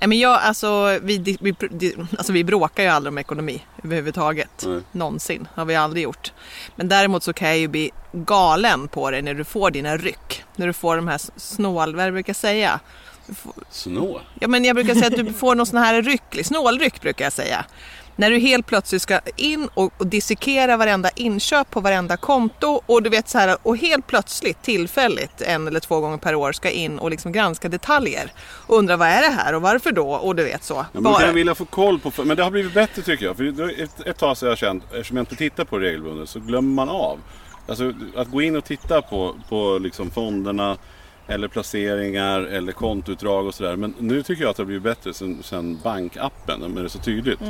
Nej, men jag, alltså, vi, vi, alltså, vi bråkar ju aldrig om ekonomi överhuvudtaget. Nej. Någonsin. har vi aldrig gjort. Men däremot så kan jag ju bli galen på det när du får dina ryck. När du får de här snål... Vad det jag brukar säga? Snå. Ja, men jag brukar säga att du får någon sån här ryck, snålryck brukar jag säga. När du helt plötsligt ska in och, och dissekera varenda inköp på varenda konto och du vet så här och helt plötsligt tillfälligt en eller två gånger per år ska in och liksom granska detaljer och undra vad är det här och varför då och du vet så. Ja, men då kan jag vilja få koll på, men det har blivit bättre tycker jag. För ett, ett tag så har jag känt, eftersom jag inte tittar på det regelbundet så glömmer man av. Alltså att gå in och titta på, på liksom fonderna eller placeringar eller kontoutdrag och sådär. Men nu tycker jag att det har blivit bättre sen, sen bankappen, när det är så tydligt.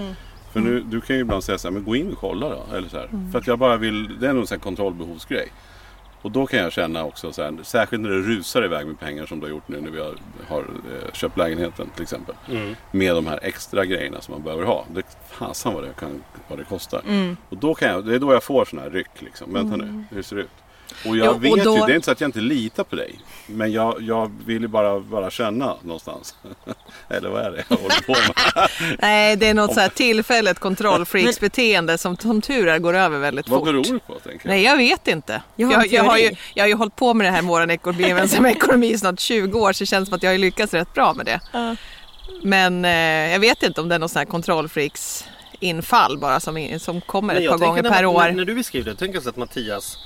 För nu, du kan ju ibland säga så här, men gå in och kolla då. Eller så här. För att jag bara vill, det är nog en sån kontrollbehovsgrej. Och då kan jag känna också, så här, särskilt när det rusar iväg med pengar som du har gjort nu när vi har, har eh, köpt lägenheten till exempel. Med de här extra grejerna som man behöver ha. Det, fasen vad det, kan, vad det kostar. Och då kan jag, det är då jag får sådana här ryck. Liksom. Vänta nu, hur ser det ut? Och jag Jo, och vet då- ju, det är inte så att jag inte litar på dig. Men jag, jag vill ju bara, bara känna någonstans. Eller vad är det jag håller på med? Nej, det är något så här tillfälligt kontrollfreaksbeteende som som tur är går över väldigt vad fort. beror det på tänker jag? Nej, jag vet inte. Jag har Jag, jag, har ju, jag har ju hållit på med det här med vår ekonomi, ekonomi i snart 20 år så det känns som att jag har lyckats rätt bra med det. Men eh, jag vet inte om det är någon sån här kontrollfreaks infall bara som, som kommer ett par gånger tänker per när, år. När, när du beskriver det, tänker jag så att Mattias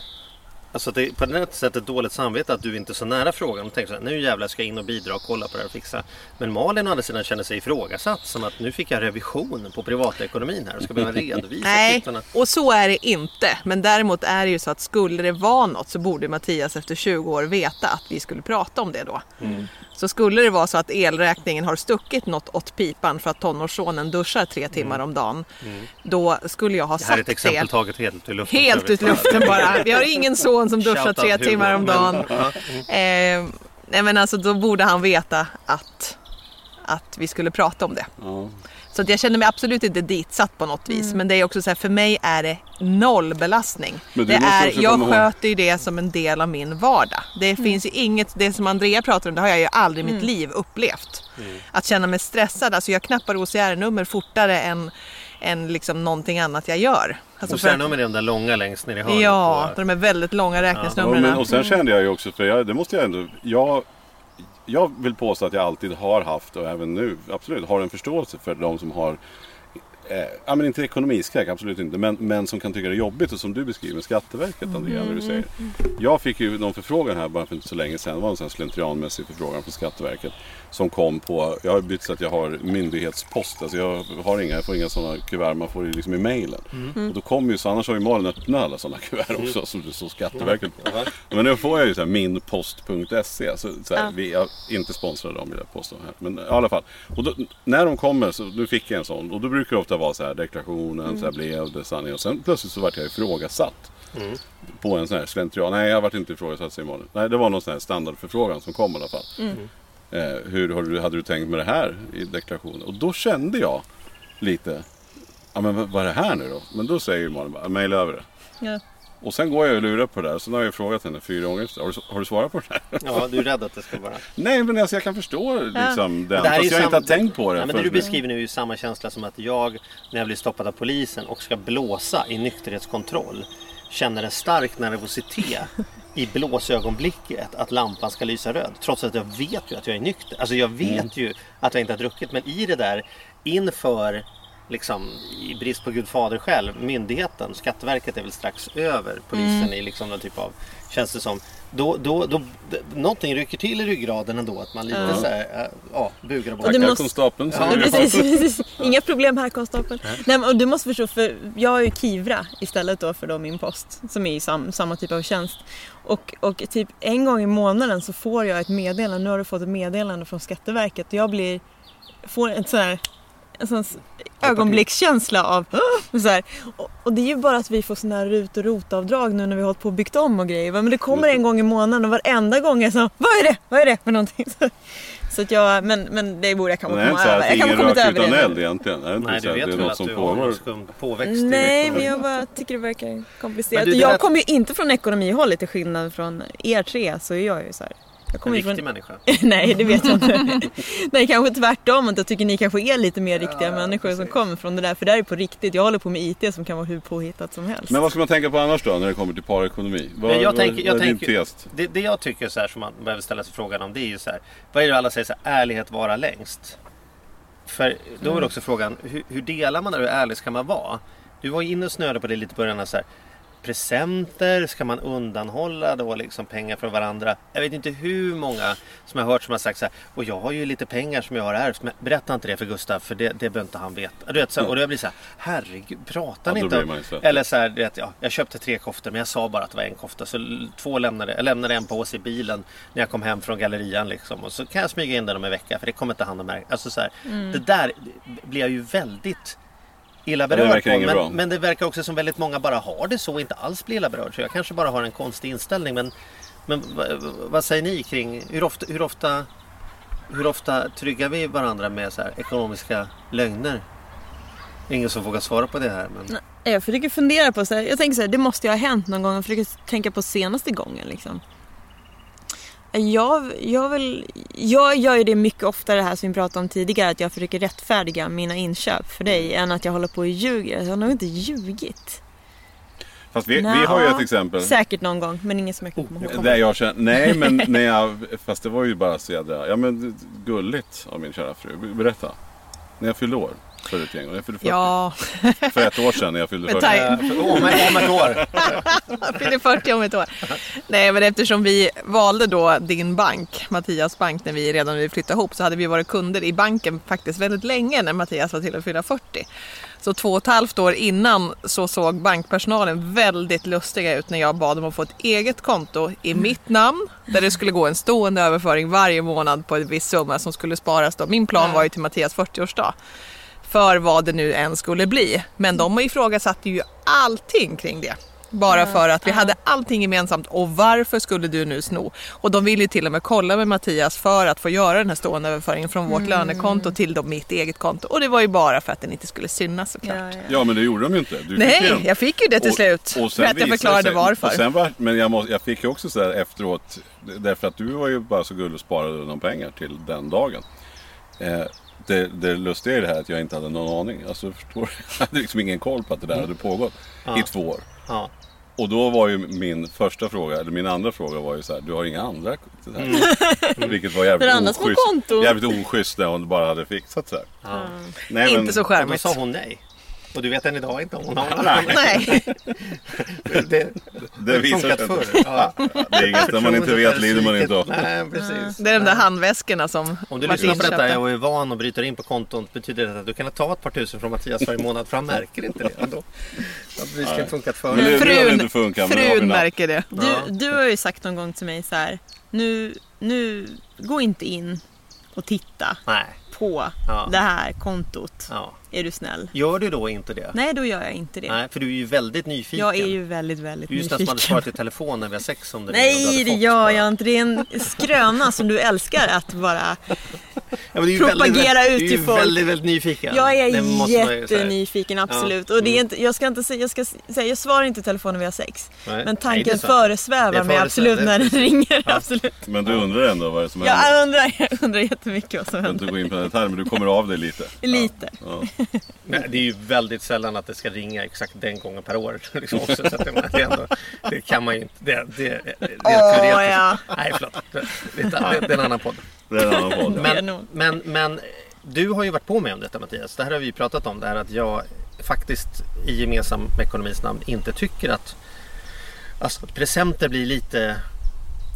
Alltså det är på ett sätt ett dåligt samvete att du inte är så nära frågan och tänker så här, nu jävlar ska jag in och bidra och kolla på det här och fixa. Men Malin å andra sidan känner sig ifrågasatt som att nu fick jag revision på privatekonomin här och ska behöva redovisa Nej, och så är det inte. Men däremot är det ju så att skulle det vara något så borde Mattias efter 20 år veta att vi skulle prata om det då. Mm. Så skulle det vara så att elräkningen har stuckit något åt pipan för att tonårssonen duschar tre timmar om dagen. Då skulle jag ha Mm. Det här är ett sagt exempel taget helt ur luften. Helt ut luften bara. Vi har ingen son som duschar tre timmar om dagen. Men, ja. Eh, nej men alltså då borde han veta att, att vi skulle prata om det. Ja. Så att jag känner mig absolut inte ditsatt på något vis. Men det är också så här, för mig är det noll belastning. Det är, jag sköter ju det som en del av min vardag. Det finns ju inget, det som Andrea pratar om, det har jag ju aldrig i mitt liv upplevt. Att känna mig stressad, alltså jag knappar OCR-nummer fortare än, än liksom någonting annat jag gör. Alltså sen har med de där långa längst ner i hörnet. Ja, på- de är väldigt långa Ja, räkningsnumren. men, och sen kände jag ju också, för jag, det måste jag ändå, jag, jag vill påstå att jag alltid har haft och även nu absolut har en förståelse för de som har Eh, ja, men inte ekonomiskräck, absolut inte. Men, men som kan tycka det är jobbigt och som du beskriver Skatteverket Andrea, när du säger. Jag fick ju någon förfrågan här bara för inte så länge sedan. Det var en sån här slentrianmässig förfrågan från Skatteverket. Som kom på, jag har bytt så att jag har myndighetspost. Alltså jag har inga, jag får inga sådana kuvert, man får det liksom i mailen. Och då kommer ju, så annars har ju Malin öppnat alla sådana kuvert också som det står Skatteverket på. Men nu får jag ju så här minpost.se. Så, så här, vi är inte sponsrade av vill jag påstå här. Men i alla fall. Och då, när de kommer så nu fick jag en sån. Och då brukar det ofta vara så här deklarationen, så här blev det sanning. Och sen plötsligt så vart jag ifrågasatt. På en sån här slentrian. Nej jag vart inte ifrågasatt säger Malin. Nej det var någon sån här standardförfrågan som kom i alla fall. Eh, hur har du, hade du tänkt med det här i deklarationen? Och då kände jag lite. Ja men vad är det här nu då? Men då säger Malin bara, mejla över det. Ja. Och sen går jag och lurar på det där. Sen har jag frågat henne fyra gånger efter. Har du, har du svarat på det här? Ja, du är rädd att det ska vara... Nej men alltså jag kan förstå liksom den. Det Fast jag inte har tänkt på det. Ja, men det du beskriver nu är ju samma känsla som att jag när jag blir stoppad av polisen och ska blåsa i nykterhetskontroll känner en stark nervositet i blåsögonblicket att lampan ska lysa röd. Trots att jag vet ju att jag är nykter. Alltså jag vet Mm. ju att jag inte har druckit. Men i det där inför liksom i brist på Gud fader själv, myndigheten, Skatteverket är väl strax över polisen Mm. i liksom någon typ av, känns det som. Då, då, då, någonting rycker till i ryggraden ändå att man lite så här, äh, ja, bugar och. Tackar måste- konstapeln. Ja, precis, precis. Inga problem här konstapeln. Nej, men, och du måste förstå, för jag är ju Kivra istället då för då min post. Som är i sam, samma typ av tjänst. Och, och typ en gång i månaden så får jag ett meddelande. Nu har du fått ett meddelande från Skatteverket. Och jag blir, får ett sån här, en sån ögonblickskänsla av så här. Och, och det är ju bara att vi får såna här RUT och ROT-avdrag nu när vi har hållit på och byggt om och grejer. Men det kommer en gång i månaden och varenda gång är så vad är det? Vad är det för någonting? Så, så att jag, men, men det borde jag kanske Men det är inte komma så här över. att Jag ingen rök över utan det. eld egentligen. Inte Nej, du vet det är väl att som du har pågår? skum påväxt i Nej, liksom. men jag bara tycker det verkar komplicerat. Du, det jag där- kommer ju inte från ekonomihållet till skillnad från er tre så är jag ju så här. Jag En riktig från... människa. Nej, det vet jag inte. Nej, kanske tvärtom. Att jag tycker ni kanske är lite mer riktiga människor som kommer från det där. För det där är på riktigt. Jag håller på med IT som kan vara hur påhittat som helst. Men vad ska man tänka på annars då när det kommer till parekonomi? Vad, jag vad, tänker, jag vad är din tänker, tes? det, det jag tycker så här som man behöver ställa sig frågan om det är ju så här. Vad är det alla säger så här, ärlighet vara längst? För då är Mm. det också frågan, hur, hur delar man det? Hur ärlig ska man vara? Du var ju inne och snöade på det lite i början. Så här, presenter, ska man undanhålla då liksom pengar från varandra? Jag vet inte hur många som jag har hört som har sagt så här, och jag har ju lite pengar som jag har ärvt, men berätta inte det för Gustav för det, det behöver inte han veta. Du vet, så, här, och då blir det så här, herregud, pratar ni inte om... Eller så här, du vet, ja, jag köpte tre koftor men jag sa bara att det var en kofta. Så två lämnade, jag lämnade en påse i bilen när jag kom hem från gallerian liksom. Och så kan jag smyga in den om en vecka för det kommer inte han att märka. Alltså så här, Det där blir jag ju väldigt illa Ja, det berörd inget bra. Men, men det verkar också som väldigt många bara har det så och inte alls blir illa berörd. Så jag kanske bara har en konstig inställning. Men, men vad, vad säger ni kring hur ofta, hur ofta hur ofta tryggar vi varandra med så här ekonomiska lögner? Ingen som vågar svara på det här. Men... Jag försöker fundera på så här, jag tänker så här, det måste ju ha hänt någon gång. Jag försöker tänka på senaste gången liksom. Jag, jag, vill, jag gör ju det mycket oftare det här som vi pratade om tidigare. Att jag försöker rättfärdiga mina inköp för dig. Än att jag håller på och ljuger. Jag har nog inte ljugit. Fast vi, vi Nja, har ju ett exempel. Säkert någon gång men ingen som jag kan komma ihåg. Där jag känner, nej men när jag, fast det var ju bara så jädra, ja men gulligt av min kära fru. Berätta. När jag fyllde år för ett gäng år. Jag fyllde 40. Ja, För ett år sedan när jag fyllde Men 40. taj- Eh, för- Om, om ett år. jag fyller 40 om ett år. Nej, men eftersom vi valde då din bank, Mattias bank, när vi redan vi flyttade ihop så hade vi varit kunder i banken faktiskt väldigt länge när Mattias var till att fylla 40. Så två och ett halvt år innan så såg bankpersonalen väldigt lustiga ut när jag bad dem att få ett eget konto i mitt namn där det skulle gå en stående överföring varje månad på en viss summa som skulle sparas. Då. Min plan var ju till Mattias 40-årsdag för vad det nu än skulle bli. Men de ifrågasatte ju allting kring det. Bara för att vi hade allting gemensamt och varför skulle du nu sno? Och de ville ju till och med kolla med Mattias för att få göra den här stående överföringen från vårt lönekonto till då mitt eget konto. Och det var ju bara för att den inte skulle synas såklart. Ja, ja. Ja men det gjorde de ju inte. Du fick Nej, ju- jag fick ju det till Och- slut. och sen för att jag förklarade sig- varför. Och sen var, men jag, måste, jag fick ju också så här efteråt, därför att du var ju bara så gullig och sparade någon pengar till den dagen. Eh, det, det lustiga i det här är att jag inte hade någon aning. Alltså förstår du? Jag hade liksom ingen koll på att det där hade pågått i två år. Ja. Och då var ju min första fråga, eller min andra fråga var ju så här, du har inga andra? Det här. Mm. Vilket var jävligt oschysst. Jävligt oschysst när hon bara hade fixat så här. Ja. Nej, Inte så Och då sa hon nej. Och du vet än idag inte om hon har Nej, Det, Det visar funkat sig förr. inte. Ja. Det är inget, när man inte vet lider man inte av. Nej, precis. det är de där handväskorna som Om du lyssnar på detta och är van och bryter in på kontot betyder det att du kan ta ett par tusen från Mattias varje månad för han märker inte det ändå. Att det skulle funkat förr. det- det har Frun, funkat, det vi frun märker det. Du, du har ju sagt någon gång till mig så här. Nu, nu, gå inte in och titta Nej. på Ja. det här kontot. Ja. Är du snäll? Gör du då inte det? Nej, då gör jag inte det. Nej, för du är ju väldigt nyfiken. Jag är ju väldigt, väldigt Du är just den som hade nyfiken. svarat i telefon när vi har sex om det. vill Nej, det gör jag inte. Det är en skröna som du älskar att bara... Ja, men det är ju propagera väldigt, ut Du är till ju folk. väldigt, väldigt nyfiken. Jag är ju jättenyfiken, absolut. Och det är inte, jag ska inte säga, jag ska säga, jag svarar inte i telefon när vi har sex. Nej. Men Nej, tanken sant. föresvävar mig absolut när den ringer. Ja. Absolut. Men du undrar ändå vad det är som händer. Jag undrar, jag undrar jättemycket vad som Jag ska inte händer. gå in på den här men du kommer av dig lite. Lite. Ja. Nej, det är ju väldigt sällan att det ska ringa exakt den gången per år. Liksom också, så att det, det, är ändå, det kan man ju inte. Det, det, det, det är teoretiskt. ja. Nej, förlåt. Det, det, är en annan podd. Det är en annan podd. Men, men, men du har ju varit på mig om detta Mattias. Det här har vi ju pratat om. Det här att jag faktiskt i gemensam ekonomis namn inte tycker att alltså, presenter blir lite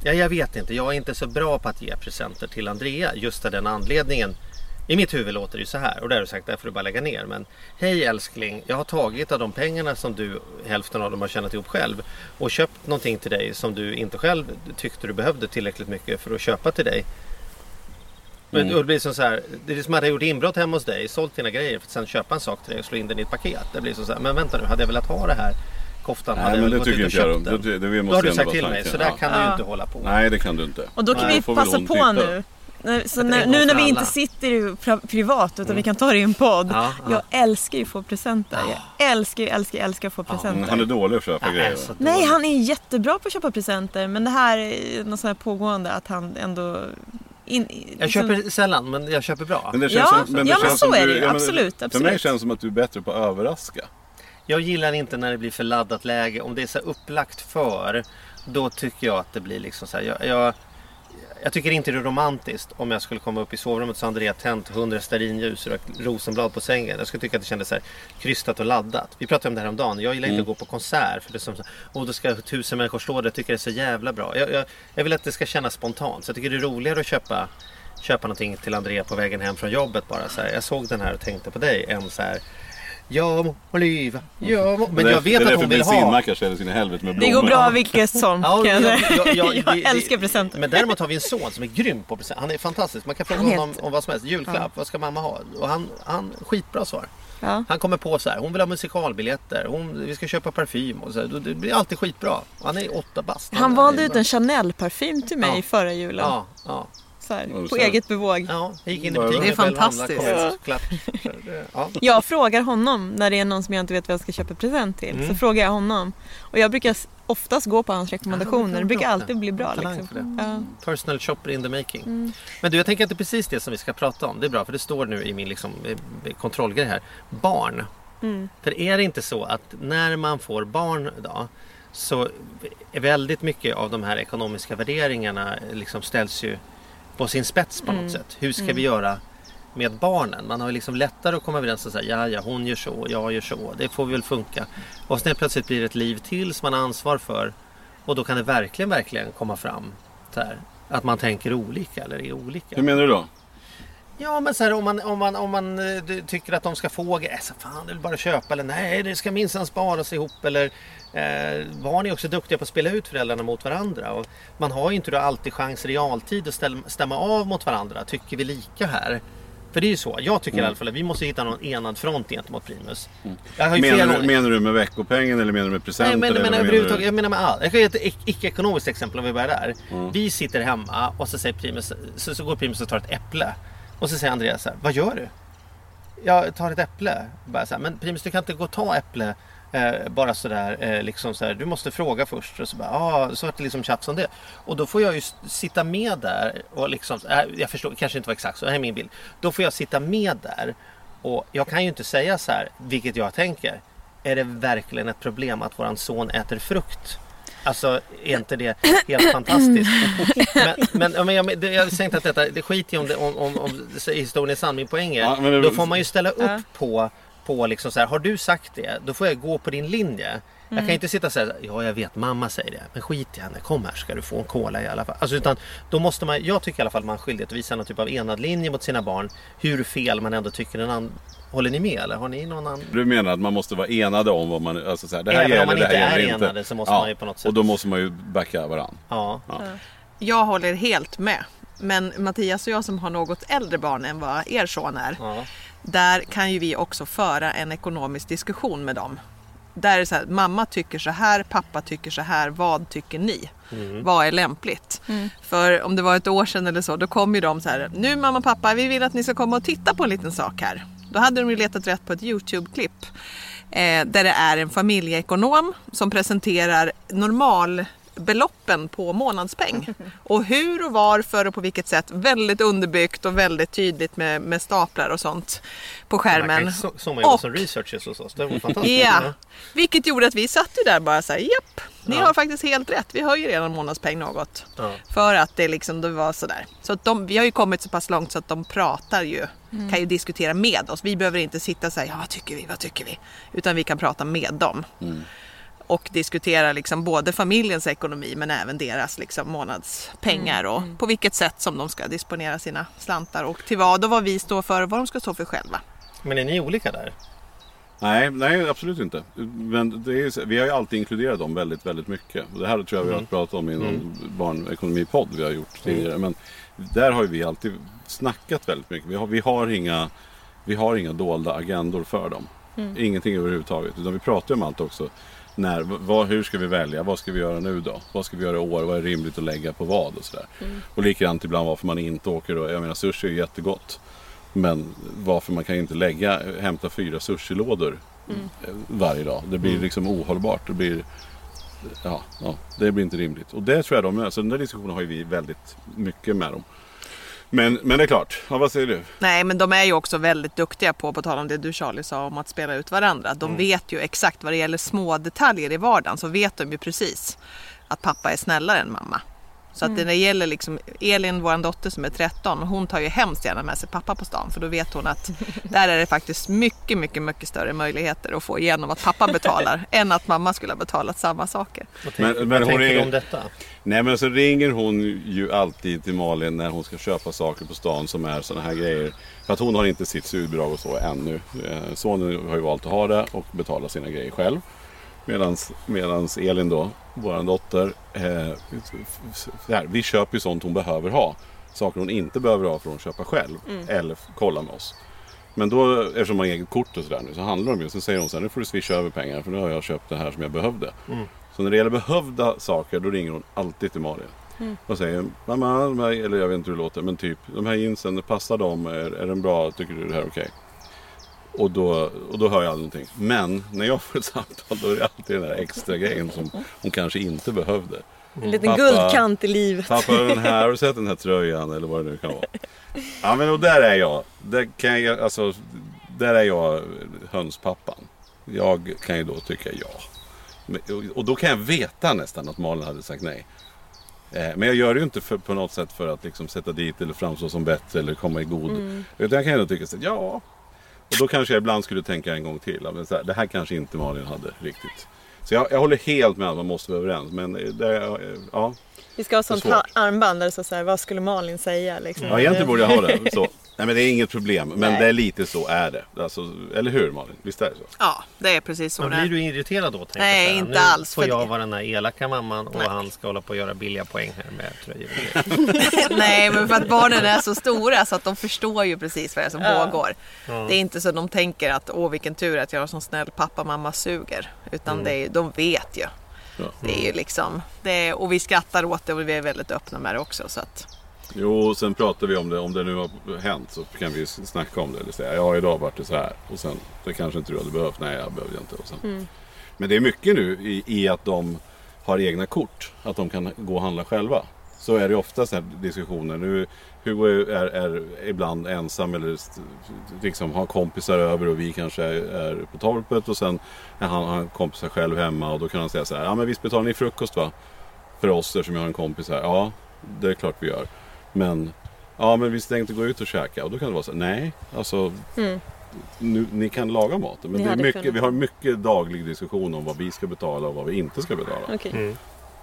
Ja, jag vet inte. Jag är inte så bra på att ge presenter till Andrea just av den anledningen. I mitt huvud låter det ju så här och det har du sagt, där får du bara lägga ner. Men hej älskling, jag har tagit av de pengarna som du, hälften av dem har tjänat ihop själv och köpt någonting till dig som du inte själv tyckte du behövde tillräckligt mycket för att köpa till dig. Men Mm. det blir som så här, det är som att jag gjort inbrott hemma hos dig, sålt dina grejer för att sen köpa en sak till dig och slå in den i ett paket. Det blir som så här, men vänta nu, hade jag velat ha det här koftan hade Nej jag men det tycker inte jag. köpt Det, det, det, vi Då har du sagt till mig, så där Ja. kan du ju inte hålla på. Nej det kan du inte. Och då kan Nej, vi passa på nu. Så när, nu när vi alla. inte sitter privat utan vi kan ta det i en podd. Ja, ja. Jag älskar ju att få presenter. Jag älskar älskar, älskar att få Mm, presenter. Han är dålig att köpa grejer. Nej, han är jättebra på att köpa presenter. Men det här är något sånt här pågående att han ändå... In, Jag köper sällan men jag köper bra. Men det Ja, känns som, men det ja, men känns så som är du, det ju. ja, men Absolut, För mig absolut. känns det som att du är bättre på att överraska. Jag gillar inte när det blir för laddat läge. Om det är så upplagt för, då tycker jag att det blir liksom så här. Jag, jag, jag tycker inte det är romantiskt om jag skulle komma upp i sovrummet så har Andrea tänt 100 stearinljus och rökt rosenblad på sängen. Jag skulle tycka att det kändes så här krystat och laddat. Vi pratade om det här om dagen. Jag gillar inte att gå på konsert för det är som och då ska tusen människor stå där och tycker det är så jävla bra. Jag, jag, jag vill att det ska kännas spontant. Så jag tycker det är roligare att köpa köpa någonting till Andrea på vägen hem från jobbet bara så här. Jag såg den här och tänkte på dig än så här Ja må Oliva, ja må. Men det är- jag vet det är att hon vill därför ha bensinmackar säljer sina helvete med Det blommor. går bra vilket som Ja, jag ja, säga. ja, ja, Jag det- älskar det- presenter. Men däremot har vi en son som är grym på presenter. Han är fantastisk. Man kan fråga Han är honom om vad som helst. Julklapp, vad ska mamma ha? Och han, han skitbra svar. Ja. Han kommer på så här, hon vill ha musikalbiljetter, hon, vi ska köpa parfym och så här. Det blir alltid skitbra. Han är åtta bast. Han är valde ut en Chanel-parfym till mig Ja. förra julen. Ja, ja, Så här, på så. eget bevåg. ja. Gick in i Det är butiken själv, handlade, fantastiskt. det- Ja. Jag frågar honom när det är någon som jag inte vet vad jag ska köpa present till. Mm. Så frågar jag honom. Och jag brukar oftast gå på hans rekommendationer. Ja, det brukar alltid bli bra. Liksom. det. Ja. Personal shopper in the making. Mm. Men du, jag tänker att det är precis det som vi ska prata om. Det är bra, för det står nu i min liksom, kontrollgrej här. Barn. Mm. För är det inte så att när man får barn idag så är väldigt mycket av de här ekonomiska värderingarna liksom ställs ju på sin spets på något Mm. sätt. Hur ska vi göra med barnen? Man har ju liksom lättare att komma överens och säga ja, ja, hon gör så, jag gör så. Det får väl funka. Och sen plötsligt blir det ett liv till som man har ansvar för. Och då kan det verkligen, verkligen komma fram så här, att man tänker olika eller är olika. Hur menar du då? Ja men så här, om man, om man, om man eh, du tycker att de ska få grejer, så fan det är bara köpa eller nej det ska minsann sparas ihop eller eh, barn är också duktiga på att spela ut föräldrarna mot varandra och man har ju inte då alltid chans i realtid att stämma av mot varandra. Tycker vi lika här? För det är ju så, jag tycker i alla fall att vi måste hitta någon enad front gentemot Primus. Flera Menar du, menar du med veckopengen eller menar du med presenter? Nej, men, eller men vad överhuvudtaget, du? jag menar med allt. Jag kan ge ett ic- icke-ekonomiskt exempel om vi börjar där. Mm. Vi sitter hemma och så, säger Primus, så, så går Primus och tar ett äpple. Och så säger Andreas så här, vad gör du? Jag tar ett äpple. Bara så här, men Primus du kan inte gå och ta äpple eh, bara sådär. Eh, liksom så här, du måste fråga först. Och så bara, ah, så vart det liksom tjafs om det. Och då får jag ju sitta med där och liksom, äh, jag förstår, kanske inte var exakt så, här är min bild. Då får jag sitta med där och jag kan ju inte säga så här, vilket jag tänker. Är det verkligen ett problem att våran son äter frukt? Alltså är inte det helt fantastiskt? Men, men, ja, men jag, jag säger inte att detta, det skiter ju om, det, om, om, om historien är sann. Min poäng är, Ja, men då får man ju ställa upp Ja. på, på liksom så här, har du sagt det, då får jag gå på din linje. Jag kan inte sitta och säga, ja jag vet mamma säger det, men skit i henne, kom här ska du få en cola i alla fall. Alltså, utan, då måste man, jag tycker i alla fall man har skyldighet att visa någon typ av enad linje mot sina barn. Hur fel man ändå tycker en annan Håller ni med eller har ni någon annan? Du menar att man måste vara enade om vad man... Alltså så här, det här Även om gäller, man det här inte är gäller inte. enade så måste man ju på något sätt- Och då måste man ju backa varandra. Ja. Jag håller helt med. Men Mattias och jag som har något äldre barn än vad er son är. ja. Där kan ju vi också föra en ekonomisk diskussion med dem. Där är det så här, mamma tycker så här, pappa tycker så här, vad tycker ni? Vad är lämpligt? För om det var ett år sedan eller så, då kom ju de så här, nu mamma och pappa, vi vill att ni ska komma och titta på en liten sak här. Då hade de ju letat rätt på ett YouTube-klipp. Eh, där det är en familjeekonom som presenterar normalbeloppen på månadspeng. Och hur och varför och på vilket sätt. Väldigt underbyggt och väldigt tydligt med, med staplar och sånt på skärmen. så, så man jobbar Och- som researchers hos oss. Det var fantastiskt. Ja, vilket gjorde att vi satt ju där bara så här, japp, ni Ja. har faktiskt helt rätt. Vi höjer redan månadspeng något. Ja. För att det liksom det var sådär. Så att de, vi har ju kommit så pass långt så att de pratar ju, kan ju diskutera med oss. Vi behöver inte sitta och säga, ja vad tycker vi, vad tycker vi? Utan vi kan prata med dem. Och diskutera liksom både familjens ekonomi men även deras liksom månadspengar och på vilket sätt som de ska disponera sina slantar och till vad och vad vi står för och vad de ska stå för själva. Men är ni olika där? Nej, nej absolut inte. Men det är, vi har ju alltid inkluderat dem väldigt, väldigt mycket. Och det här tror jag vi har pratat om i någon barnekonomipodd vi har gjort tidigare. Men där har ju vi alltid snackat väldigt mycket. Vi har, vi har, inga, vi har inga dolda agendor för dem. Ingenting överhuvudtaget. Utan vi pratar om allt också. När, vad, hur ska vi välja? Vad ska vi göra nu då? Vad ska vi göra i år? Vad är rimligt att lägga på vad? Och, sådär. och likadant ibland varför man inte åker. Och, jag menar sushi är jättegott. Men varför man kan inte lägga, hämta fyra sushilådor eh, varje dag. Det blir liksom ohållbart. Det blir, ja, ja, det blir inte rimligt. Och det tror jag de. Så den där diskussionen har ju vi väldigt mycket med dem. Men, men det är klart. Ja, vad säger du? Nej, men de är ju också väldigt duktiga på, på tal om det du Charlie sa om att spela ut varandra. De vet ju exakt vad det gäller små detaljer i vardagen så vet de ju precis att pappa är snällare än mamma. Så att när det gäller liksom Elin, vår dotter som är 13, hon tar ju hemskt gärna med sig pappa på stan för då vet hon att där är det faktiskt mycket, mycket, mycket större möjligheter att få igenom att pappa betalar än att mamma skulle ha betalat samma saker. Men- men vad hon tänker är- du om detta? Nej men så ringer hon ju alltid till Malin när hon ska köpa saker på stan som är sådana här grejer. För att hon har inte sitt studiebidrag och så ännu. Eh, Sonen har ju valt att ha det och betala sina grejer själv. Medans, medans Elin då, vår dotter, eh, här, vi köper ju sånt hon behöver ha. Saker hon inte behöver ha får hon köpa själv. Eller f- kolla med oss. Men då, eftersom man har eget kort och sådär nu, så handlar de ju. Sen säger hon så här, nu får du swisha över pengar för nu har jag köpt det här som jag behövde. Så när det gäller behövda saker, då ringer hon alltid till Malin. Och säger, mamma, eller jag vet inte hur det låter, men typ, de här jeansen, passar de? Är, är den bra? Tycker du det här är okej? Och då, och då hör jag någonting. Men när jag får ett samtal då är det alltid den där extra grejen som hon kanske inte behövde. En liten Pappa- guldkant i livet. Pappa den här, har du sett den här tröjan eller vad det nu kan vara? Ja men och där är jag. Där, kan jag alltså, där är jag hönspappan. Jag kan ju då tycka ja. Och- då kan jag veta nästan att Malin hade sagt nej. Eh, Men jag gör det ju inte för, på något sätt för att liksom sätta dit eller framstå som bättre eller komma i god. Utan jag kan ju ändå tycka att ja. Och då kanske jag ibland skulle tänka en gång till. Men så här, det här kanske inte Malin hade riktigt. Så jag, jag håller helt med att man måste vara överens. Men det, ja. Vi ska ha sånt armband där så här, vad skulle Malin säga? Liksom. Ja, egentligen borde jag ha det. Så. Nej, men det är inget problem. Men Nej. det är lite så är det. Alltså, eller hur Malin? Visst är det så? Ja, det är precis så Men det blir är. du irriterad då? tänker Nej, jag så inte nu alls, får för jag det- vara den här elaka mamman och Nej. han ska hålla på och göra billiga poäng här med tröjor. Nej, men för att barnen är så stora så att de förstår ju precis vad det är som pågår. Det är inte så de tänker att åh vilken tur att jag har sån snäll pappa, mamma suger. Utan det är, de vet ju. Ja. Det är ju liksom, det är, och vi skrattar åt det och vi är väldigt öppna med det också. Så att, Jo, sen pratar vi om det. Om det nu har hänt så kan vi snacka om det. Eller säga, ja idag vart det så här. Och sen, det kanske inte du hade behövt. Nej, jag behövde inte. Och sen. Men det är mycket nu i, i att de har egna kort. Att de kan gå och handla själva. Så är det ofta sådana här diskussioner. Nu, Hugo är, är, är ibland ensam eller liksom har kompisar över och vi kanske är, är på torpet och sen är han, han har kompisar själv hemma och då kan han säga så här. Ja men visst betalar ni frukost va? För oss eftersom jag har en kompis här. Ja, det är klart vi gör. Men ja men vi tänkte gå ut och käka och då kan det vara så nej alltså nu, ni kan laga maten. Men Ni det är mycket, kunnat. vi har mycket daglig diskussion om vad vi ska betala och vad vi inte ska betala. Okej.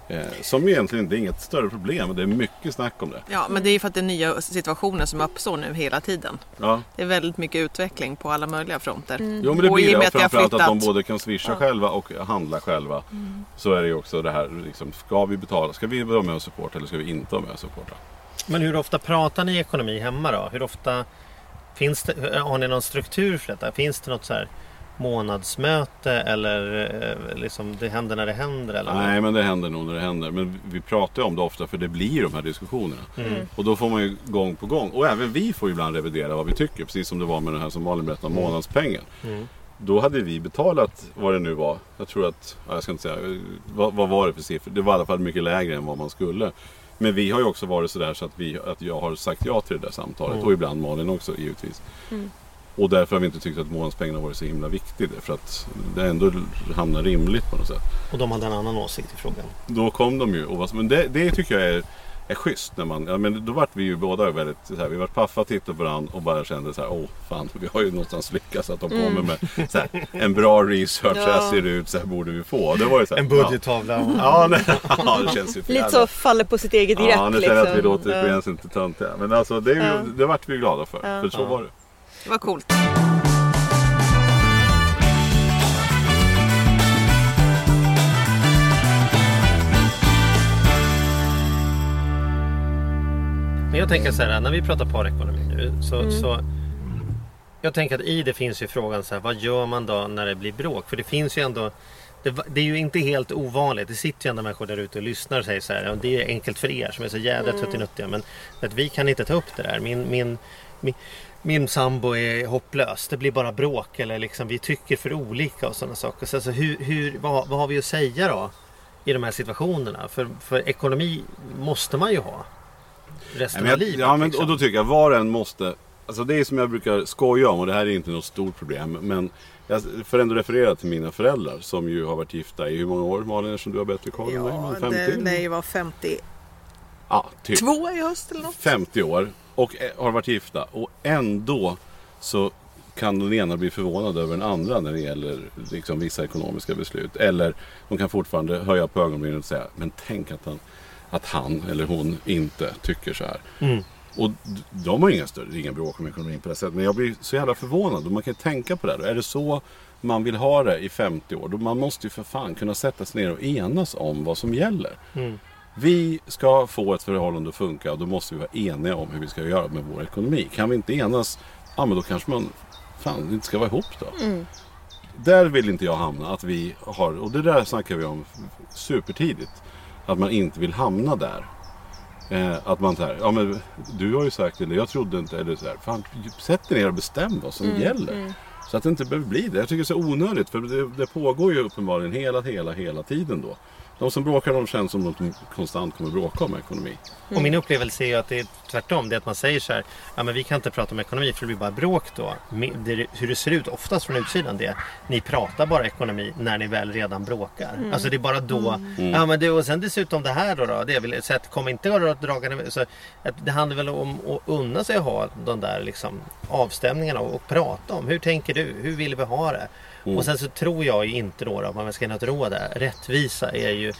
Eh, som egentligen det är inget större problem. men Det är mycket snack om det. ja, men det är ju för att det är nya situationer som uppstår nu hela tiden. Ja. Det är väldigt mycket utveckling på alla möjliga fronter. Jo men det Och blir i och det. med Och har framförallt att de flyttat- både kan swisha själva och handla själva. Så är det ju också det här, liksom, ska vi betala? Ska vi vara med och supporta eller ska vi inte vara med och supporta? Men hur ofta pratar ni ekonomi hemma då? Hur ofta finns det, har ni någon struktur för detta? Finns det något så här månadsmöte eller eh, liksom det händer när det händer? Eller Nej men det händer nog när det händer. Men vi pratar ju om det ofta för det blir de här diskussionerna. Och då får man ju gång på gång. Och även vi får ju ibland revidera vad vi tycker. Precis som det var med den här som Malin berättade om månadspengen. Då hade vi betalat vad det nu var. Jag tror att, ja, jag ska inte säga, eh, vad, vad var det för siffror? Det var i alla fall mycket lägre än vad man skulle. Men vi har ju också varit sådär så att, vi, att jag har sagt ja till det där samtalet. Och ibland Malin också givetvis. Och därför har vi inte tyckt att månadspengen har varit så himla viktig. För att det ändå hamnar rimligt på något sätt. Och de hade en annan åsikt i frågan. Då kom de ju. Och vad, men det, det tycker jag är, är schysst. När man, ja, men då vart vi ju båda väldigt så här, Vi vart paffa, tittade på varandra och bara kände så här. Åh fan, vi har ju någonstans lyckats att de kommer med så här, en bra research. Så här ser det ut, så här borde vi få. Det var ju så här, En budgettavla. Ja, ja, nej, ja det känns ju för Lite så faller på sitt eget grepp. Ja, nu säger jag att vi liksom. låter på gränsen till töntiga. Men alltså det, är ju, Ja. det vart vi glada för. För så var det. Det var coolt. Men jag tänker så här, när vi pratar parekonomi nu så, så jag tänker att i det finns ju frågan så här, vad gör man då när det blir bråk? För det finns ju ändå det, det är ju inte helt ovanligt. Det sitter ju ändå människor där ute och lyssnar och säger så här, ja, det är enkelt för er som är så jädra tuttinuttiga men att vi kan inte ta upp det där. Min, min, min, min sambo är hopplös. Det blir bara bråk eller liksom vi tycker för olika och sådana saker. Så alltså, hur, hur, vad, vad har vi att säga då i de här situationerna? För, för ekonomi måste man ju ha resten Nej, av jag, livet. ja, men, liksom. och då tycker jag var och en måste... Alltså det är som jag brukar skoja om och det här är inte något stort problem. Men jag får ändå referera till mina föräldrar som ju har varit gifta i hur många år Malin som du har bättre koll än mig? Ja, 50? det, nej, jag var 52 Ja, typ. i höst eller något. 50 år och eh, har varit gifta och ändå så kan den ena bli förvånad över den andra när det gäller liksom, vissa ekonomiska beslut. Eller de kan fortfarande höja på ögonbrynen och säga men tänk att han, att han eller hon inte tycker så här. Mm. Och de har inga större, inga bråk om ekonomin på det sättet. Men jag blir så jävla förvånad och man kan ju tänka på det. Här. Är det så man vill ha det i 50 år? Då man måste ju för fan kunna sätta sig ner och enas om vad som gäller. Mm. Vi ska få ett förhållande att funka och då måste vi vara eniga om hur vi ska göra med vår ekonomi. Kan vi inte enas, ja men då kanske man fan inte ska vara ihop då. Där vill inte jag hamna. Att vi har, och det där snackar vi om supertidigt. Att man inte vill hamna där. Eh, att man säger, ja men du har ju sagt det, jag trodde inte, eller så här. Fan, sätt dig ner och bestäm vad som gäller. Så att det inte behöver bli det. Jag tycker det är så onödigt, för det, det pågår ju uppenbarligen hela, hela, hela tiden då. De som bråkar, de känns som de konstant kommer bråka om ekonomi. Och min upplevelse är ju att det är tvärtom. Det är att man säger så här. Ja men vi kan inte prata om ekonomi för det blir bara bråk då. Det, hur det ser ut oftast från utsidan det är. Ni pratar bara ekonomi när ni väl redan bråkar. Alltså det är bara då. Ja men det, och sen dessutom det här då. då det är väl, så att kom inte att dragande. Så att det handlar väl om att unna sig att ha de där liksom avstämningarna och, och prata om. Hur tänker du? Hur vill vi ha det? Och sen så tror jag inte då, då om man ska ge något råd där. Rättvisa är ju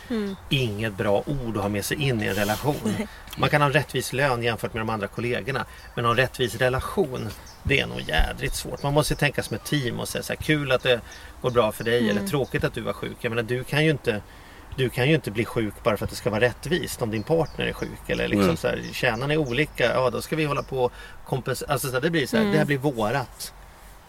inget bra ord att ha med sig in i en relation. Man kan ha en rättvis lön jämfört med de andra kollegorna. Men en rättvis relation, det är nog jädrigt svårt. Man måste tänka som ett team och säga så här, kul att det går bra för dig eller tråkigt att du var sjuk. Jag menar, du kan ju inte du kan ju inte bli sjuk bara för att det ska vara rättvist om din partner är sjuk. Eller liksom Mm. så här, tjänarna är olika, ja då ska vi hålla på och kompensera. Alltså så här, det blir så här, det här blir vårat.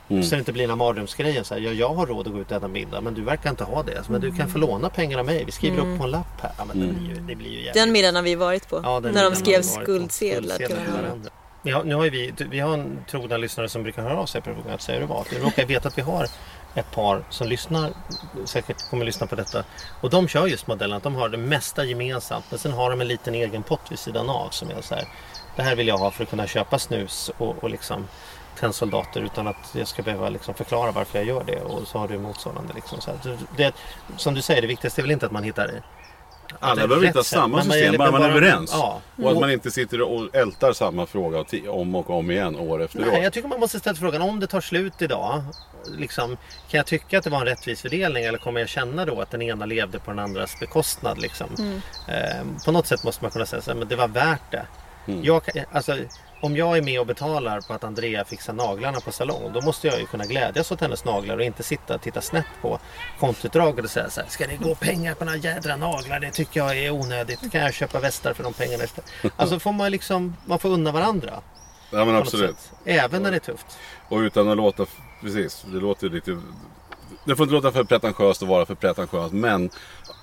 Mm. Så det inte blir den här mardrömsgrejen. Så här, ja, jag har råd att gå ut och äta middag men du verkar inte ha det. Men du kan få låna pengar av mig. Vi skriver upp på en lapp här. Ja, men det, blir ju, det blir ju jävligt. Den middagen har vi varit på. Ja, när de skrev skuldsedlar till varandra. Ja, nu har vi, vi har en trogna lyssnare som brukar höra av sig på programmet Säger du vad? Jag råkar veta att vi har ett par som lyssnar, säkert kommer lyssna på detta. Och de kör just modellen att de har det mesta gemensamt men sen har de en liten egen pott vid sidan av som är så här. Det här vill jag ha för att kunna köpa snus och, och liksom tennsoldater utan att jag ska behöva liksom förklara varför jag gör det och så har du motsvarande. Liksom så Det, som du säger, det viktigaste är väl inte att man hittar Alla behöver inte ha samma men man- system, bara man är överens. Ja. Och att man inte sitter och ältar samma fråga om och om igen år efter Nej, år. jag tycker man måste ställa frågan om det tar slut idag. Liksom, kan jag tycka att det var en rättvis fördelning eller kommer jag känna då att den ena levde på den andras bekostnad? Liksom? Ehm, på något sätt måste man kunna säga så här, men det var värt det. Jag, kan- alltså, om jag är med och betalar på att Andrea fixar naglarna på salong då måste jag ju kunna glädjas åt hennes naglar och inte sitta och titta snett på kontoutdraget och säga så här, ska det gå pengar på några jädra naglar? Det tycker jag är onödigt. Kan jag köpa västar för de pengarna istället? Alltså får man liksom, man får unna varandra. Ja men absolut. sätt. Även när det är tufft. Och utan att låta, precis, det låter lite... Det får inte låta för pretentiöst att vara för pretentiöst. Men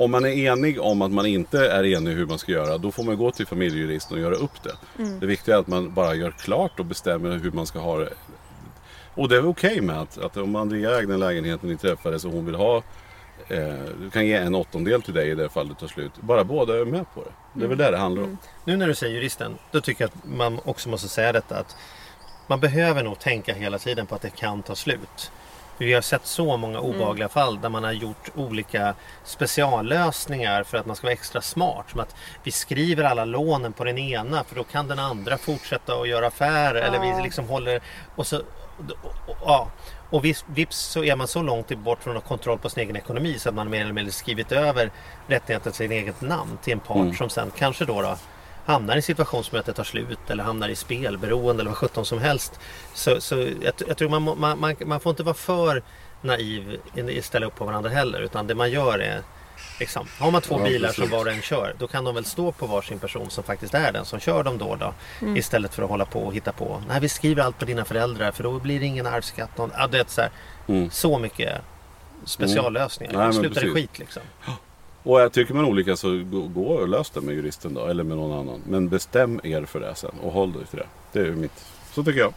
om man är enig om att man inte är enig hur man ska göra. Då får man gå till familjejuristen och göra upp det. Det viktiga är att man bara gör klart och bestämmer hur man ska ha det. Och det är okej med att, att om Andrea ägde en lägenhet när ni träffades och hon vill ha eh, du kan ge en åttondel till dig i det fall det tar slut. Bara båda är med på det. Det är väl det det handlar om. Nu när du säger juristen, då tycker jag att man också måste säga detta att man behöver nog tänka hela tiden på att det kan ta slut. Vi har sett så många obehagliga fall där man har gjort olika speciallösningar för att man ska vara extra smart. Som att vi skriver alla lånen på den ena för då kan den andra fortsätta att göra affärer. Eller vi liksom håller... Och så, ja. Och vips så är man så långt bort från att ha kontroll på sin egen ekonomi så att man mer eller mindre skrivit över rättigheten till sin eget namn till en part som sen kanske då, då hamnar i en situation som att det tar slut eller hamnar i spelberoende eller vad sjutton som helst. Så, så jag, jag tror man, man, man, man får inte vara för naiv i ställa upp på varandra heller utan det man gör är Liksom. Har man två Ja, bilar precis. som var och en kör, då kan de väl stå på varsin person som faktiskt är den som kör dem då och då. Mm. Istället för att hålla på och hitta på. Nej, vi skriver allt på dina föräldrar för då blir det ingen arvsskatt. Någon, ja, det är så, här, Mm. så mycket speciallösningar. Nej, men Slutar precis. skit liksom. Och jag tycker man olika så gå, och lös det med juristen då, eller med någon annan. Men bestäm er för det sen och håll dig till det. Det är mitt. Så tycker jag.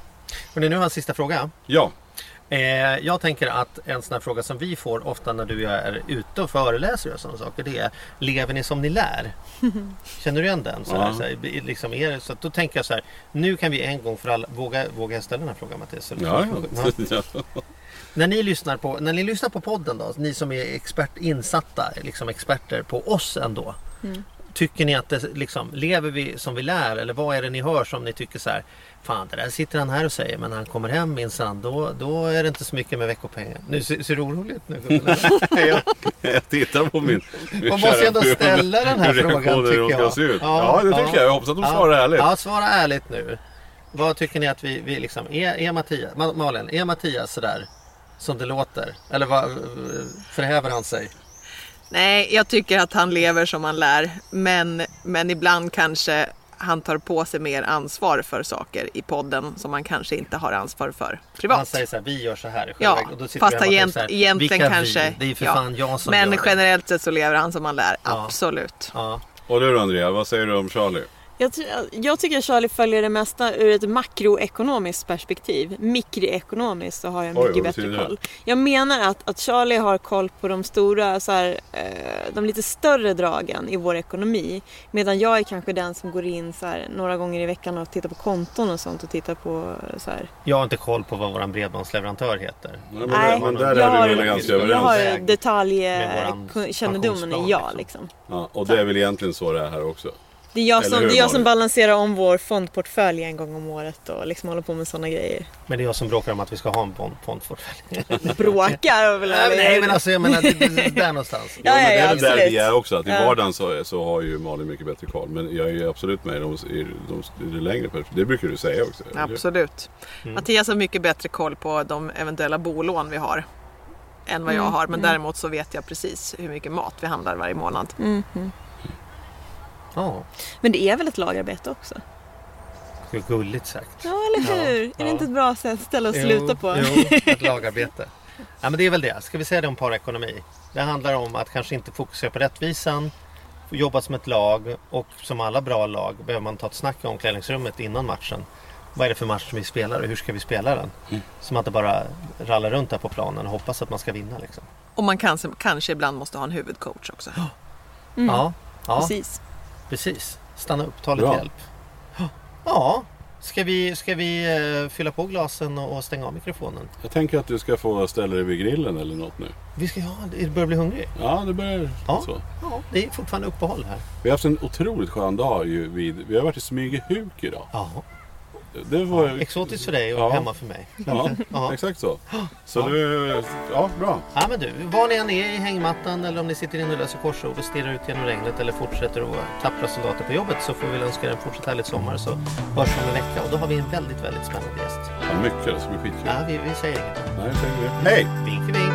Hörrni, nu har jag en sista fråga. Ja, Eh, jag tänker att en sån här fråga som vi får ofta när du är ute och föreläser och sådana saker. Det är Lever ni som ni lär? Känner du igen den? Så här, så här, liksom det, så då tänker jag så här. Nu kan vi en gång för alla. Våga, våga jag ställa den här frågan Mattias? Eller- ja, Ja. ja. När ni lyssnar på, när ni lyssnar på podden då, ni som är expert, insatta, liksom experter på oss ändå. Tycker ni att det, liksom, lever vi som vi lär eller vad är det ni hör som ni tycker så här Fan det där sitter han här och säger men när han kommer hem minsann då, då är det inte så mycket med veckopengen. Nu ser, ser du orolig ut nu jag, jag tittar på min, Man måste ju ändå ställa den här frågan tycker jag. se ut. Ja, det tycker jag. Jag hoppas att de svarar ärligt. Ja, svara ärligt nu. Vad tycker ni att vi, vi liksom, är, är Mattias, Ma- Malin, är Mattias sådär som det låter? Eller vad, förhäver han sig? Nej, jag tycker att han lever som han lär. Men, men ibland kanske han tar på sig mer ansvar för saker i podden som han kanske inte har ansvar för privat. Han säger så här, vi gör så här i Ja, själva- och då sitter fast egent, så här, egentligen kanske... Vi? Det är för ja. fan jag som Men gör generellt sett så lever han som han lär, Ja. absolut. Ja. Och du Andrea, vad säger du om Charlie? Jag, ty- jag tycker att Charlie följer det mesta ur ett makroekonomiskt perspektiv. Mikroekonomiskt så har jag Oj, mycket betyder bättre koll. Jag menar att, att Charlie har koll på de stora, så här, eh, de lite större dragen i vår ekonomi. Medan jag är kanske den som går in så här, några gånger i veckan och tittar på konton och sånt och tittar på så här. Jag har inte koll på vad vår bredbandsleverantör heter. Nej, men, Nej, men där jag är har- du väl ganska Jag överens? har Med våran detaljkännedomen i ja liksom. Ja, och det är väl egentligen så det är här också. Det är jag som, det är jag som balanserar om vår fondportfölj en gång om året och liksom håller på med sådana grejer. Men det är jag som bråkar om att vi ska ha en fond- fondportfölj. Bråkar väl Nej, men- Nej men alltså jag menar det, det, det, där någonstans. Ja, Ja, men det är väl där vi är också. Att I Ja. vardagen så, så har ju Malin mycket bättre koll. Men jag är absolut med i, de, i, de, i det längre perspektivet. Det brukar du säga också. Absolut. Mm. Mattias har mycket bättre koll på de eventuella bolån vi har än vad jag har. Men däremot så vet jag precis hur mycket mat vi handlar varje månad. Ja, Men det är väl ett lagarbete också? det är gulligt sagt. Ja, eller hur? Är det ja. inte ett bra sätt att ställa och sluta på? Jo, ett lagarbete. Ja, men det är väl det. Ska vi säga det om parekonomi? Det handlar om att kanske inte fokusera på rättvisan, jobba som ett lag och som alla bra lag behöver man ta ett snack i omklädningsrummet innan matchen. Vad är det för match som vi spelar och hur ska vi spela den? Mm. Så man inte bara rallar runt där på planen och hoppas att man ska vinna. Liksom. Och man kanske, kanske ibland måste ha en huvudcoach också. Ja, ja Precis. Precis. Stanna upp, ta lite Bra. hjälp. Ja, ska vi, ska vi eh, fylla på glasen och och stänga av mikrofonen? Jag tänker att du ska få ställa dig vid grillen eller något nu. Vi ska, ja, det börjar bli hungrig. Ja, det börjar Ja. så. Ja, det är fortfarande uppehåll här. Vi har haft en otroligt skön dag ju vid... Vi har varit i Smygehuk idag. Ja, Det var... exotiskt för dig och Ja. hemma för mig. Ja, Ja. exakt så. Så Ja. du... Ja, bra. Ja men du, var ni än är i hängmattan eller om ni sitter inne och löser korsord och stirrar ut genom regnet eller fortsätter att vara tappra soldater på jobbet så får vi önska er en fortsatt härligt sommar så hörs vi om en vecka och då har vi en väldigt, väldigt spännande gäst. Ja, mycket. Det ska bli skitkul. Ja, vi, vi säger inget. Nej, säger det. Hej! Vink, vink.